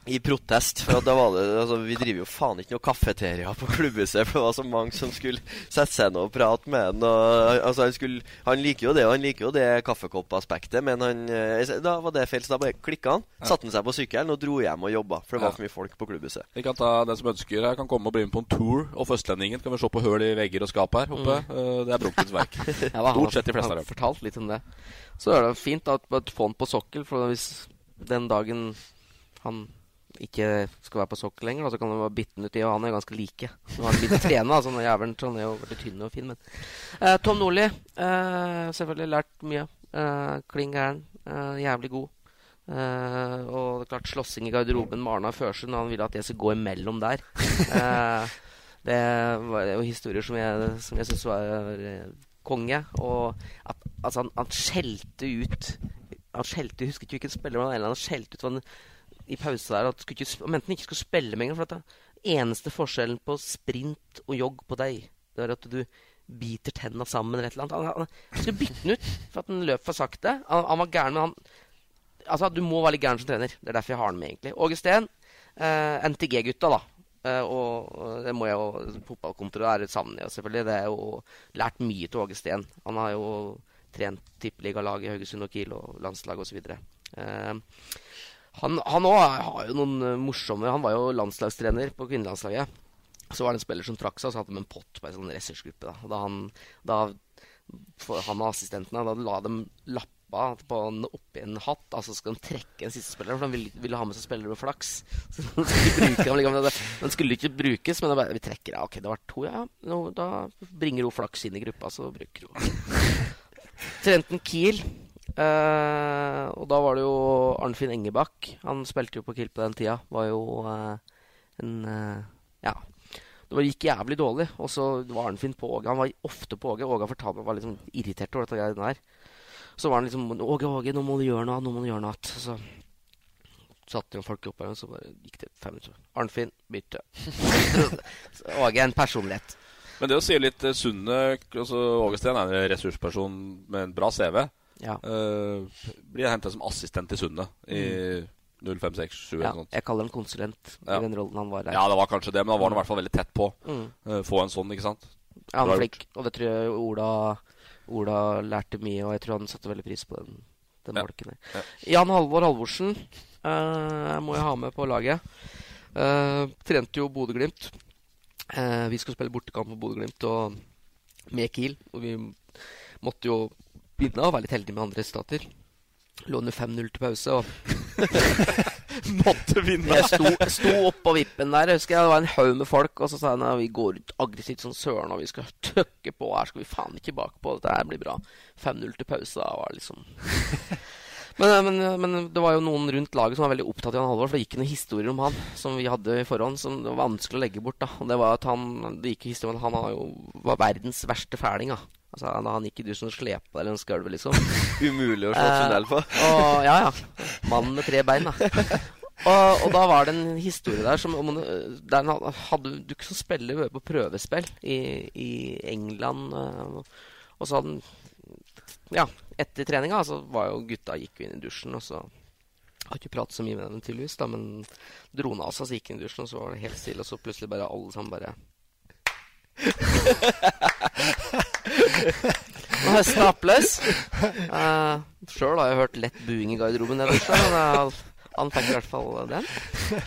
i protest. For at da var det altså, Vi driver jo faen ikke noe kafeteria på klubbhuset, for det var så mange som skulle sette seg ned og prate med han. Og, altså, han, skulle, han liker jo det, og han liker jo det kaffekoppaspektet, men han, eh, da var det feil, så da bare klikka han. Satte han seg på sykkelen og dro hjem og jobba, for det var
Ja.
for mye folk på klubbhuset.
Vi kan ta Den som ønsker her, kan komme og bli med på en tour off Østlendingen. Kan vi se på høl i vegger og skap her oppe.
Mm.
Eh, Det er Brunkens verk. *laughs* Stort sett de fleste
har fortalt litt om det. Så er det fint at at få han på sokkel, for hvis den dagen han ikke skal være på sokkel lenger, da, så kan du bare bytte den ut i Og han er ganske like. Nå har han blitt å trene, da, så han er jævelen så han er jo veldig tynn og fin. Men Eh, Tom Nordli, eh, selvfølgelig lært mye. Uh, Kling gæren. eh, jævlig god. Eh, og det er klart slåssing i garderoben med Arna Førsund. Han ville at jeg skulle gå imellom der. Eh, det var jo historier som jeg, som jeg syns var eh, konge. Og at altså, han, han skjelte ut Han skjelte, jeg husker ikke hvilken spiller men han skjelte ut han, i pause der at ikke, om enten ikke skulle spille med engang. For at eneste forskjellen på sprint og jogg på deg, det er at du biter tenna sammen eller et eller annet. Han, han skulle bytte den ut for at den løp for sakte. Han, han var gæren, men han Altså, du må være litt gæren som trener. Det er derfor jeg har den med, egentlig. Åge Steen, eh, NTG-gutta, da. Eh, og det må jeg jo Fotballkontoret er savner jeg selvfølgelig. Det er jo lært mye til Åge Steen. Han har jo trent tippeligalaget i Haugesund og Kiel og landslag osv. Eh, han han òg har jo noen eh, morsomme Han var jo landslagstrener på kvinnelandslaget. Så var det en spiller som trakk seg, og så hadde de en pott på en sånn ressursgruppe. Da. Og da han, da, han og assistentene, da la dem lappa på en, oppi en hatt. Altså skal de trekke en siste spiller, for de ville, ville ha med seg spillere med flaks. *laughs* Så de skulle bruke dem, liksom. Den skulle ikke brukes, men da bare, vi trekker av. Ok, det var to, ja. Da bringer hun flaks inn i gruppa, så bruker hun *laughs* Trenten Kiel. Eh, og da var det jo Arnfinn Engebakk. Han spilte jo på Kiel på den tida. Var jo eh, en eh, Ja. Det var, gikk jævlig dårlig. Og så var Arnfinn på Åge. Han var ofte på Åge. Åge fortalte meg var liksom irritert over dette greiene der. Så var han liksom Åge, Åge, nå må du gjøre noe. Nå må du gjøre noe. Så satte jo folk opp her, og så bare gikk det fem minutter. Arnfinn, bytte. *laughs* Åge er en personlighet.
Men det å si litt Sunne altså Åge Steen er en ressursperson med en bra CV.
Ja.
Uh, blir henta som assistent til Sunne i 0567
Ja,
eller noe sånt.
jeg kaller ham konsulent
Ja.
i den rollen han var der.
Ja, det var kanskje det, men da var han i hvert fall veldig tett på.
Mm.
Uh, få en sånn, ikke sant?
Ja, han
var
flink, og det tror jeg Ola, Ola lærte mye, og jeg tror han satte veldig pris på den, den
Ja.
bolken der.
Ja.
Jan Halvor Halvorsen uh, må jeg ha med på laget. Uh, trente jo Bodø-Glimt. Vi skulle spille bortekamp på Bodø-Glimt og med Kiel, og vi måtte jo vinne og være litt heldig med andre resultater. Lå under 5-0 til pause, og *laughs*
Måtte vinne!
jeg sto, sto oppå vippen der. Jeg husker jeg, Det var en haug med folk, og så sa jeg at vi går ut aggressivt som søren, og vi skal tøkke på. Her skal vi faen ikke bakpå. Dette her blir bra. 5-0 til pause. Da var det liksom *laughs* men, men, men det var jo noen rundt laget som var veldig opptatt av Jan Halvor, for det gikk noen historier om han som vi hadde i forhånd, som det var vanskelig å legge bort. da Og det var at han Det gikk historien han var jo var verdens verste fæling. da Altså, han, han gikk i dusjen og slepa deg langs gulvet, liksom. *laughs*
Umulig å slå tunnel på.
Eh, *laughs* og, ja, ja. Mannen med tre bein, da. *laughs* Og, og da var det en historie der som om der hadde Du kunne spille på prøvespill i, i England. eh, Og så hadde han Ja, etter treninga så var jo gutta gikk jo inn i dusjen, og så har ikke pratet så mye med dem tydeligvis, da, men dro han av seg, så gikk inn i dusjen, og så var det helt stille, og så plutselig bare alle sammen bare Og høsten applaus. Uh, Sjøl har jeg hørt lett buing i garderoben. Der, også, men uh, han fikk i hvert fall den.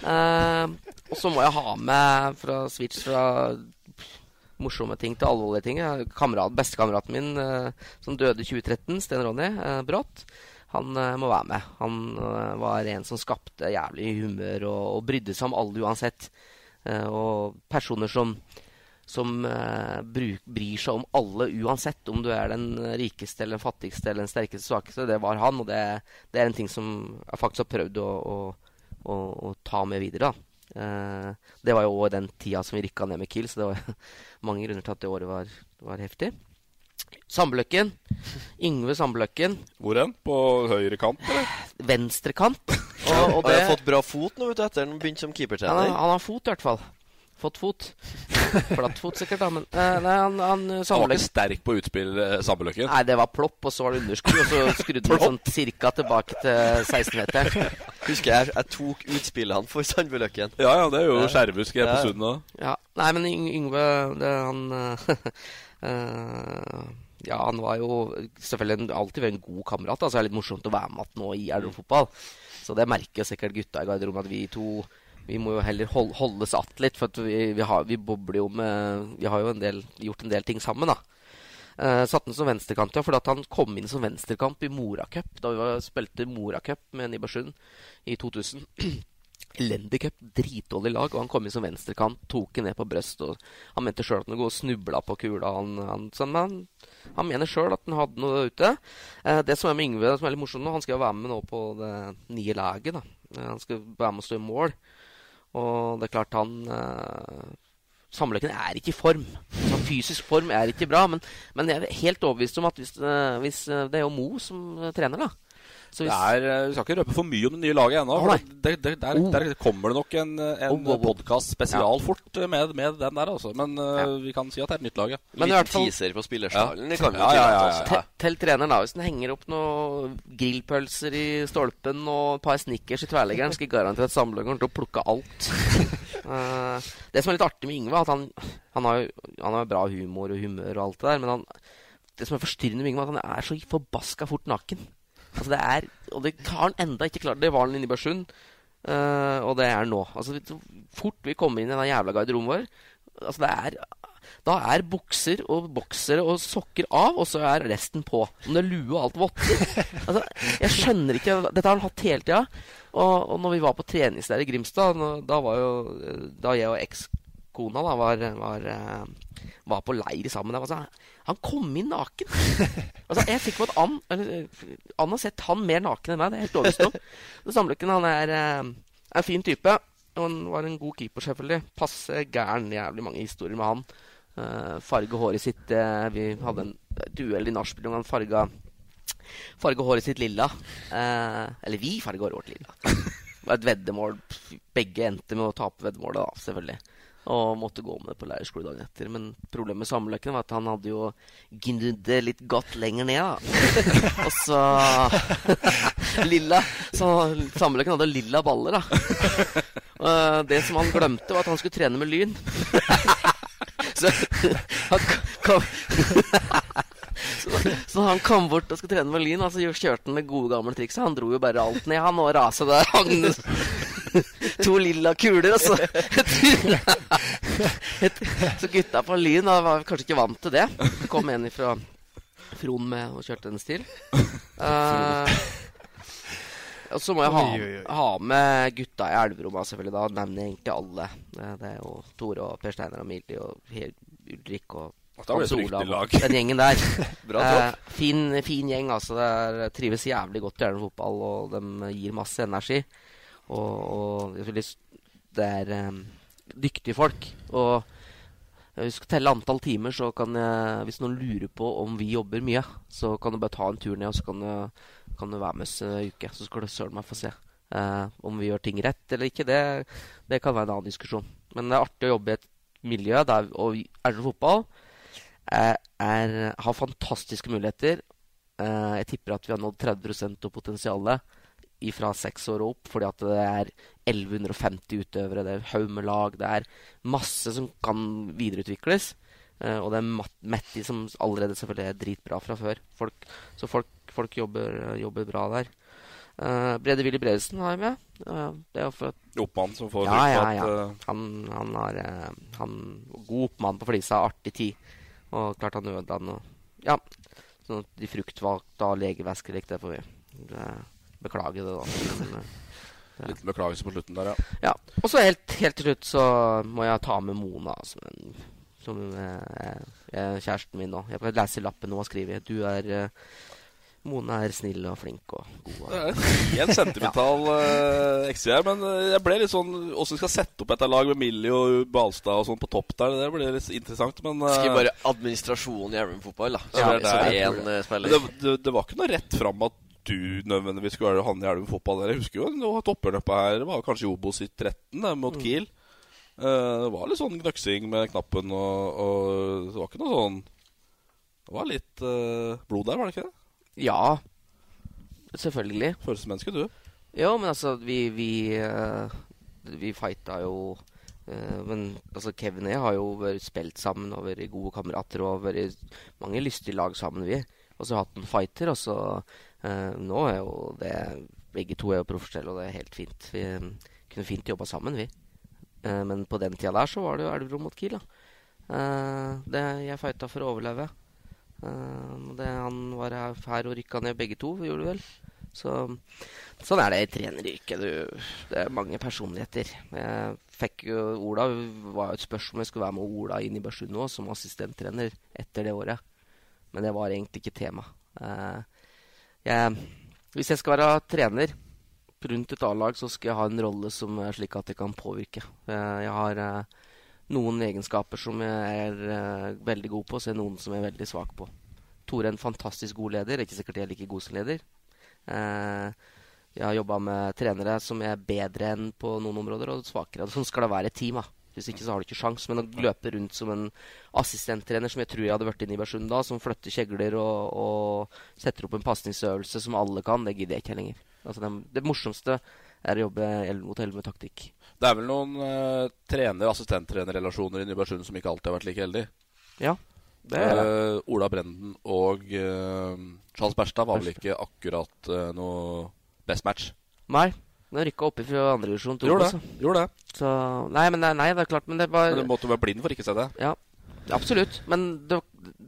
Uh, og så må jeg ha med fra Switch fra morsomme ting til alvorlige ting. Kamerat, Bestekameraten min uh, som døde i 2013, Sten Ronny uh, Brått, han uh, må være med. Han var en som skapte jævlig humør og, og brydde seg om alle uansett. Og personer som som eh, bruk, bryr seg om alle uansett, om du er den rikeste eller den fattigste eller den sterkeste svakeste. Det var han, og det, det er en ting som jeg faktisk har prøvd å, å, å, å ta med videre. da. Uh, det var jo òg den tida som vi rykka ned med Kiel, så det var *laughs* mange grunner til at det året var, var heftig. Sandbløkken. Yngve Sandbløkken.
Hvor hen? På høyre kant, eller?
Venstre kant. *laughs*
Og, og det... Har fått bra fot nå vet du, etter han begynte som keepertrener?
Han, han har fot, i hvert fall. Fått fot. *laughs* Flatt fot, sikkert, da. Men uh, nei, han, han,
han var ikke sterk på utspill, Sandbeløkken?
Nei, det var plopp, og så var det underskudd. Og så skrudde han *laughs* sånn cirka tilbake til 16-meteren. *laughs*
Husker jeg jeg tok utspillene for Sandbeløkken.
Ja, ja, det er jo ja. på Sundet òg.
Ja. Nei, men Yngve, det, han uh, Ja, han var jo selvfølgelig alltid vært en god kamerat. Altså, det er litt morsomt å være med igjen nå i Elverum-fotball. Så det merker sikkert gutta i garderoben at vi to vi må jo heller hold, holdes att litt, for vi, vi, har, vi, bobler jo med Vi har jo en del, gjort en del ting sammen, da. Uh, satte han som venstrekant, ja, fordi han kom inn som venstrekamp i Moracup. Da vi var, spilte Moracup med Nibersund i 2000. *clears throat* Elendig cup, dritdårlig lag, og han kom inn som venstrekant, tok den ned på brøstet. Han mente sjøl at han og snubla på kula. Han, han, han, han mener sjøl at han hadde noe ute. Uh, det som er med Yngve, som er litt morsomt nå, han skal jo være med nå på det nye laget. da. Uh, han skal være med å stå i mål. Og det er klart han eh, Sammenløkken er ikke i form. Så fysisk form er ikke bra. Men, men jeg er helt overbevist om at hvis, eh, hvis eh, det er jo Mo som trener, da
hvis... Er, eh, vi skal ikke røpe for mye om det nye laget ennå. Oh, der, der, oh. der, kommer det nok en, en oh, oh, podkast spesial ja. fort med, med, den der. Altså. Men uh, vi kan si at det er et nytt lag. Ja.
Men Liten fall teaser på spillerstallen.
Ja. Ja, ja, ja,
ja, Til treneren, da. Hvis den henger opp noen grillpølser i stolpen og et par snickers i tverleggeren, skal jeg garantere at samleren kommer til å plukke alt. uh, *laughs* det som er litt artig med Yngve, at han, han, har, han har bra humor og humør og alt det der, men han, det som er forstyrrende med Yngve, er at han er så forbaska fort naken. Altså det er, og det har han enda ikke klart. Det var han i Børsund, uh, og det er han nå. Altså, så fort vi kommer inn i den jævla garderoben vår altså det er, Da er bukser og boksere og sokker av, og så er resten på. Om det er lue og alt votter. *laughs* Altså, jeg skjønner ikke Dette har han hatt hele tida. Og, og når vi var på treningsleir i Grimstad, da var jo Da jeg og ekskona var, var, eh, var, på leir sammen altså, han kom inn naken. *laughs* altså, jeg fikk med at Ann Ann har sett han mer naken enn meg. Det er helt overbevist om. *laughs* Samløkken han er eh, en fin type. Han var en god keeper, selvfølgelig. Passe gæren. Jævlig mange historier med han. Uh, farge håret sitt uh, Vi hadde en duell i nachspiel hvor han farga farge håret sitt lilla. Uh, eller vi farga håret vårt lilla. *laughs* Det var et veddemål. Begge endte med å tape veddemålet, da, selvfølgelig. Og måtte gå med det på leirskole dagen etter. Men problemet med sammenløkken var at han hadde jo gnudd det litt godt lenger ned. da *laughs* Og så *laughs* Lilla Så Samløkken hadde lilla baller, da. Og det som han glemte, var at han skulle trene med Lyn. *laughs* så han kom så, så, han kom bort og skulle trene med Lyn, og så kjørte han med gode gamle trikset. Han dro jo bare alt ned, han, og rasa der. To lilla kuler, og så *laughs* Så gutta på Lyn var kanskje ikke vant til det. Det kom en fra Fron med og kjørte en stil. Uh, og så må jeg ha, ha med gutta i elverommet selvfølgelig. Da nevner jeg egentlig alle. Det er jo Tore og Per Steinar og Mildi og Ulrik og
Hans Olav.
Den gjengen der. *laughs* eh, fin, fin, gjeng, altså. Det trives jævlig godt i Elverum fotball, og de gir masse energi. Og, og det er um, dyktige folk. Og hvis du skal telle antall timer, så kan jeg, hvis noen lurer på om vi jobber mye, så kan du bare ta en tur ned, og så kan du, kan du være med oss en uke. Så skal du søren meg få se. Uh, om vi gjør ting rett eller ikke, det, det, kan være en annen diskusjon. Men det er artig å jobbe i et miljø der og Elverum fotball er, er, har fantastiske muligheter. Uh, jeg tipper at vi har nådd 30 av potensialet fra seks år og opp, fordi at det er 1150 utøvere, det er haug med lag, det er masse som kan videreutvikles. Uh, og det er Metti som allerede selvfølgelig er dritbra fra før. Folk, så folk, folk jobber, jobber, bra der. Uh, Brede Willy Bredesen har jeg med. Uh, det er for at
Oppmann som får
ja, ja, ja. Han, han har han, God oppmann på flisa, artig tid. Og klart han ødela noe Ja, sånn at de fruktvalgte og legevæsker likte det for vi. Det, Beklager det, da. Men,
ja. Litt beklagelse på slutten der,
ja. ja. Og så helt, helt, til slutt så må jeg ta med Mona som, en, som eh, er kjæresten min nå. Jeg får lese lappen hun har skrevet. Du er eh, Mona er snill og flink og god. Og...
Det en sentimental *laughs* ja. XV her, men uh, jeg ble litt sånn Åssen skal sette opp et lag med Millie og Balstad og sånn på topp der, det blir litt interessant, men uh,
Skriv bare administrasjonen i Elverum fotball, da. Så
Ja,
er det
det, det, det var ikke noe rett fram at du nødvendigvis skulle være han i Elverum fotball. Jeg husker jo det var et her. Det var kanskje Obos i 13 der, mot
Mm.
Kiel. Uh, det var litt sånn gnøksing med knappen, og, og det var ikke noe sånn Det var litt uh, blod der, var det ikke det?
Ja, selvfølgelig.
Følelsesmenneske, du.
Jo, men altså, vi Vi, uh, vi fighta jo eh, Men altså, Kevin og jeg har jo vært spilt sammen og vært gode kamerater og vært mange lystige lag sammen, vi. Og så hatt en fighter, og så eh, Nå er jo det Begge to er jo profesjonelle, og det er helt fint. Vi eh, kunne fint jobba sammen, vi. Eh, men på den tida der så var det jo Elverum mot Kiel, da. Eh, det, jeg fighta for å overleve. Eh, det, han var her, og rykka ned begge to, gjorde du vel? Så, sånn er det i treneryrket. Det er mange personligheter. Jeg fikk jo Ola var jo et spørsmål om jeg skulle være med Ola inn i Børsund nå som assistenttrener etter det året. Men det var egentlig ikke tema. Eh, jeg, hvis jeg skal være trener rundt et A-lag, så skal jeg ha en rolle som er slik at jeg kan påvirke. Jeg, jeg har eh, noen egenskaper som jeg er eh, veldig god på, og så er det noen som jeg er veldig svak på. Tore er en fantastisk god leder. Det er ikke sikkert jeg er like god som leder. Eh, jeg har jobba med trenere som er bedre enn på noen områder, og svakere. *laughs* Sånn skal det være et team. da. Hvis ikke så har du ikke sjans. Men å løpe rundt som en assistenttrener, som jeg tror jeg hadde vært i Nybergsund da, som flytter kjegler og, og setter opp en pasningsøvelse som alle kan, det gidder jeg ikke lenger. Altså, det, det morsomste er å jobbe mot elleve med taktikk.
Det er vel noen uh, trener-assistenttrenerrelasjoner i Nybergsund som ikke alltid har vært like heldige.
Ja, det er det.
Eh, Ola Brenden og eh, Charles Berstad var vel ikke akkurat eh, noe best match.
Nei. Den rykka opp fra andredivisjon til
Gjorde det. Gjorde det.
Så, nei, men nei, det er klart, men det var
Men du måtte være blind for ikke å se det.
Ja, absolutt. Men det,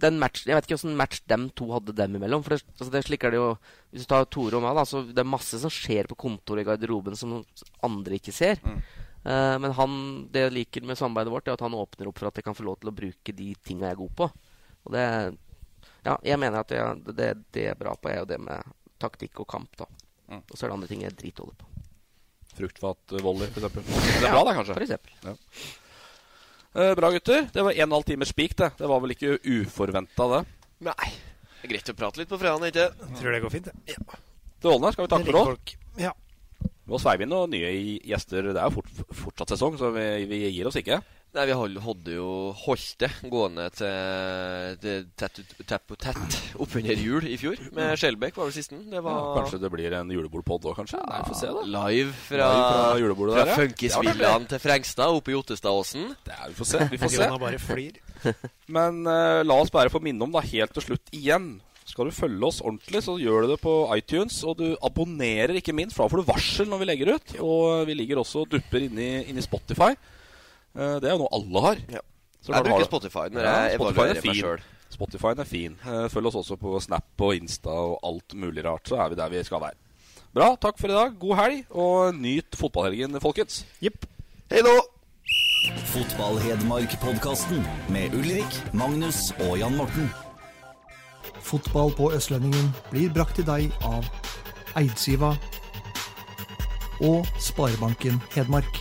den match, jeg vet ikke åssen match dem to hadde dem imellom. For det, altså det slik er det jo Hvis du tar Tore og meg, da, så det er masse som skjer på kontoret i garderoben som andre ikke ser. Eh, men han, det jeg liker med samarbeidet vårt, er at han åpner opp for at jeg kan få lov til å bruke de tinga jeg er god på. Og det Ja, jeg mener at jeg, det, det er bra på, er jo det med taktikk og kamp, da. Og så er det andre ting jeg dritholder på.
Fruktfatvolley, f.eks. Det er bra, det, kanskje?
For eksempel.
Ja. Eh, bra, gutter. Det var en og en halv time spik, det. Det var vel ikke uforventa, det?
Nei. Det er greit å prate litt på fredagen, ikke
Tror det går fint, det. Ja.
Det Ålne, skal vi takke for oss?
Ja.
Nå sveiv inn noen nye gjester. Det er jo fort, fortsatt sesong, så vi, vi gir oss ikke.
Nei, vi hadde jo holdt det gående til, til tett, tett på tett oppunder jul i fjor. Med Skjelbæk var vel sisten. Det var
Ja, kanskje det blir en julebordpod òg, kanskje? Nei, får se, da.
live fra,
Live fra
fra
ja.
Funkisvillaen til Frengstad oppe i Ottestadåsen.
Vi får se. vi får se.
Bare flir. *laughs*
Men uh, la oss bare få minne om, da, helt til slutt igjen Skal du følge oss ordentlig, så gjør du det på iTunes. Og du abonnerer, ikke minst, for da får du varsel når vi legger ut. Og vi ligger også og dupper inni, inni Spotify. Eh, det er jo noe alle har. Så
Jeg bruker Spotify når
Ja,
jeg
Spotify
evaluerer
er
meg
fin. Spotify er fin. Eh, Følg oss også på Snap og Insta og alt mulig rart, så er vi der vi skal være. Bra, takk for i dag. God helg, og nyt fotballhelgen, folkens.
Jepp.
Hei da!
Fotball-Hedmark-podkasten med Ulrik, Magnus og Jan Morten.
Fotball på Østlendingen blir brakt til deg av Eidsiva og Sparebanken Hedmark.